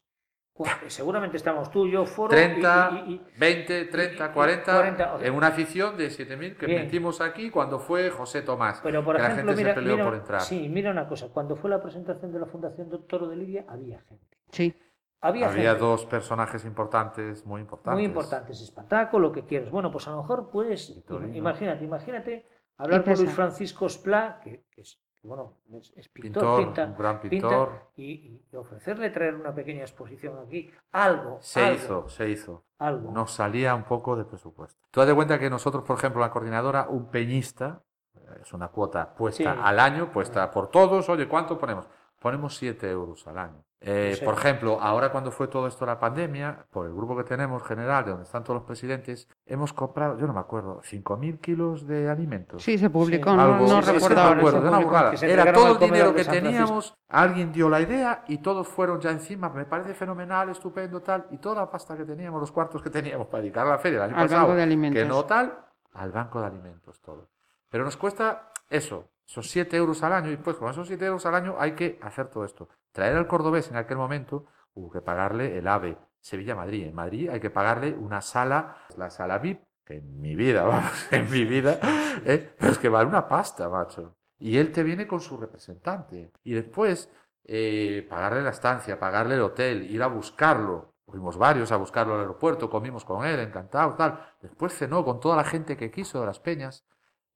Seguramente estamos tú, yo, Foro. y- 30, y- y- 20, 30, y- y- 40, 40, o sea, en una afición de 7.000 que Bien. metimos aquí cuando fue José Tomás. Pero, por que la ejemplo, gente mira, se peleó mira- por entrar. sí, mira una cosa. Cuando fue la presentación de la Fundación Toro de Lidia, había gente. Sí. Había, Había gente. dos personajes importantes, muy importantes. Muy importantes, espantaco, lo que quieras. Bueno, pues a lo mejor puedes, imagínate, imagínate hablar Y con Luis. Francisco Esplá, que, que es, bueno, es, es pintor, Pintor, pinta, un gran pinta, pintor. y, y ofrecerle traer una pequeña exposición aquí, algo, Se algo, hizo, se hizo. algo. Nos salía un poco de presupuesto. Tú das de cuenta que nosotros, por ejemplo, la coordinadora, un peñista, eh, es una cuota puesta Sí. al año, puesta por todos. Oye, ¿cuánto ponemos? Ponemos 7 euros al año. Eh, por ejemplo, ahora cuando fue todo esto la pandemia, por el grupo que tenemos general, de donde están todos los presidentes, hemos comprado, yo no me acuerdo, 5.000 kilos de alimentos. Sí, se publicó, Sí. no, Algo- no sí, recuerdo me ahora. acuerdo, una burrada. Era todo el dinero que teníamos, alguien dio la idea y todos fueron ya encima, me parece fenomenal, estupendo, tal, y toda la pasta que teníamos, los cuartos que teníamos para dedicar a la feria el año Al pasado, banco de alimentos. que no tal, al banco de alimentos todo. Pero nos cuesta eso, esos 7 euros al año, y pues con esos 7 euros al año hay que hacer todo esto. Traer al cordobés en aquel momento, hubo que pagarle el AVE, Sevilla-Madrid. En Madrid hay que pagarle una sala, la sala VIP, que en mi vida, vamos, en mi vida, ¿eh? es que vale una pasta, macho. Y él te viene con su representante. Y después, eh, pagarle la estancia, pagarle el hotel, ir a buscarlo. Fuimos varios a buscarlo al aeropuerto, comimos con él, encantado, tal. Después cenó con toda la gente que quiso de las peñas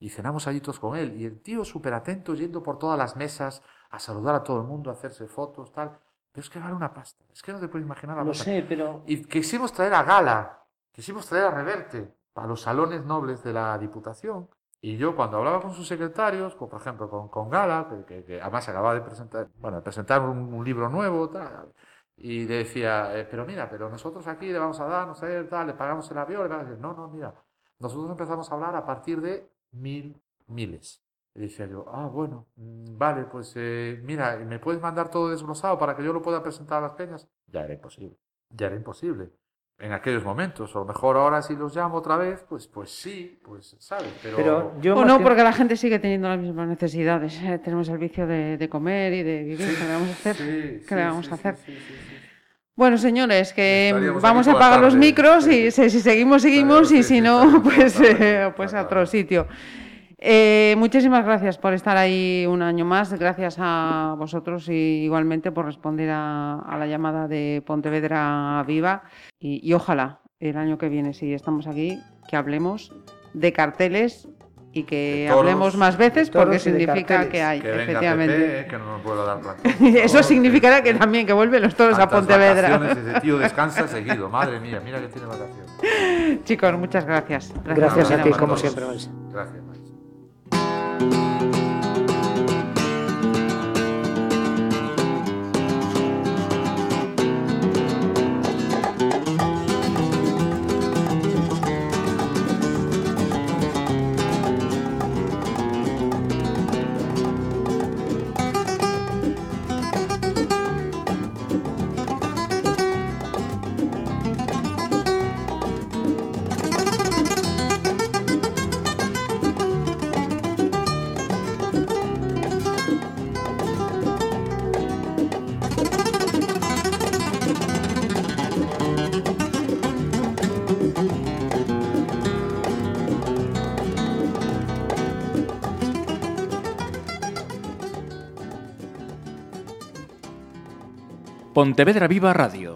y cenamos allí todos con él. Y el tío súper atento, yendo por todas las mesas a saludar a todo el mundo, a hacerse fotos, tal. Pero es que vale una pasta. Es que no te puedes imaginar la Lo pasta. sé, pero Y quisimos traer a Gala, quisimos traer a Reverte a los salones nobles de la Diputación. Y yo cuando hablaba con sus secretarios, como por ejemplo con, con Gala, que, que- que además acababa de presentar, bueno, de presentar un, un libro nuevo, tal, y le decía, eh, pero mira, pero nosotros aquí le vamos a dar, no sé, tal, le pagamos el avión, le pagamos... No, no, mira, nosotros empezamos a hablar a partir de mil, miles. Y decía yo, ah, bueno, mm, vale, pues eh, mira, ¿me puedes mandar todo desglosado para que yo lo pueda presentar a las peñas? Ya era imposible, ya era imposible. En aquellos momentos, a lo mejor ahora si los llamo otra vez, pues, pues sí, pues, ¿sabes? Pero, Pero yo O no, que- porque la gente sigue teniendo las mismas necesidades. eh, Tenemos el vicio de, de comer y de vivir. ¿Qué le vamos a hacer? Sí, ¿Qué le sí, vamos sí, a hacer? Bueno, señores, que Estaríamos vamos a apagar los micros y si, si seguimos, seguimos y si no, pues, eh, pues a otro sitio. Eh, muchísimas gracias por estar ahí un año más. Gracias a vosotros y igualmente por responder a, a la llamada de Pontevedra Viva. Y, y ojalá el año que viene, si estamos aquí, que hablemos de carteles y que toros, hablemos más veces porque significa que hay, Que venga efectivamente. Pepe, eh, que no a dar plantón. Eso significará que también que vuelven los toros a Pontevedra. Ese tío descansa seguido. Madre mía, mira que tiene vacaciones. Chicos, muchas gracias. Gracias a ti, Gracias a como todos. siempre, Max. Gracias, Pontevedra Viva Radio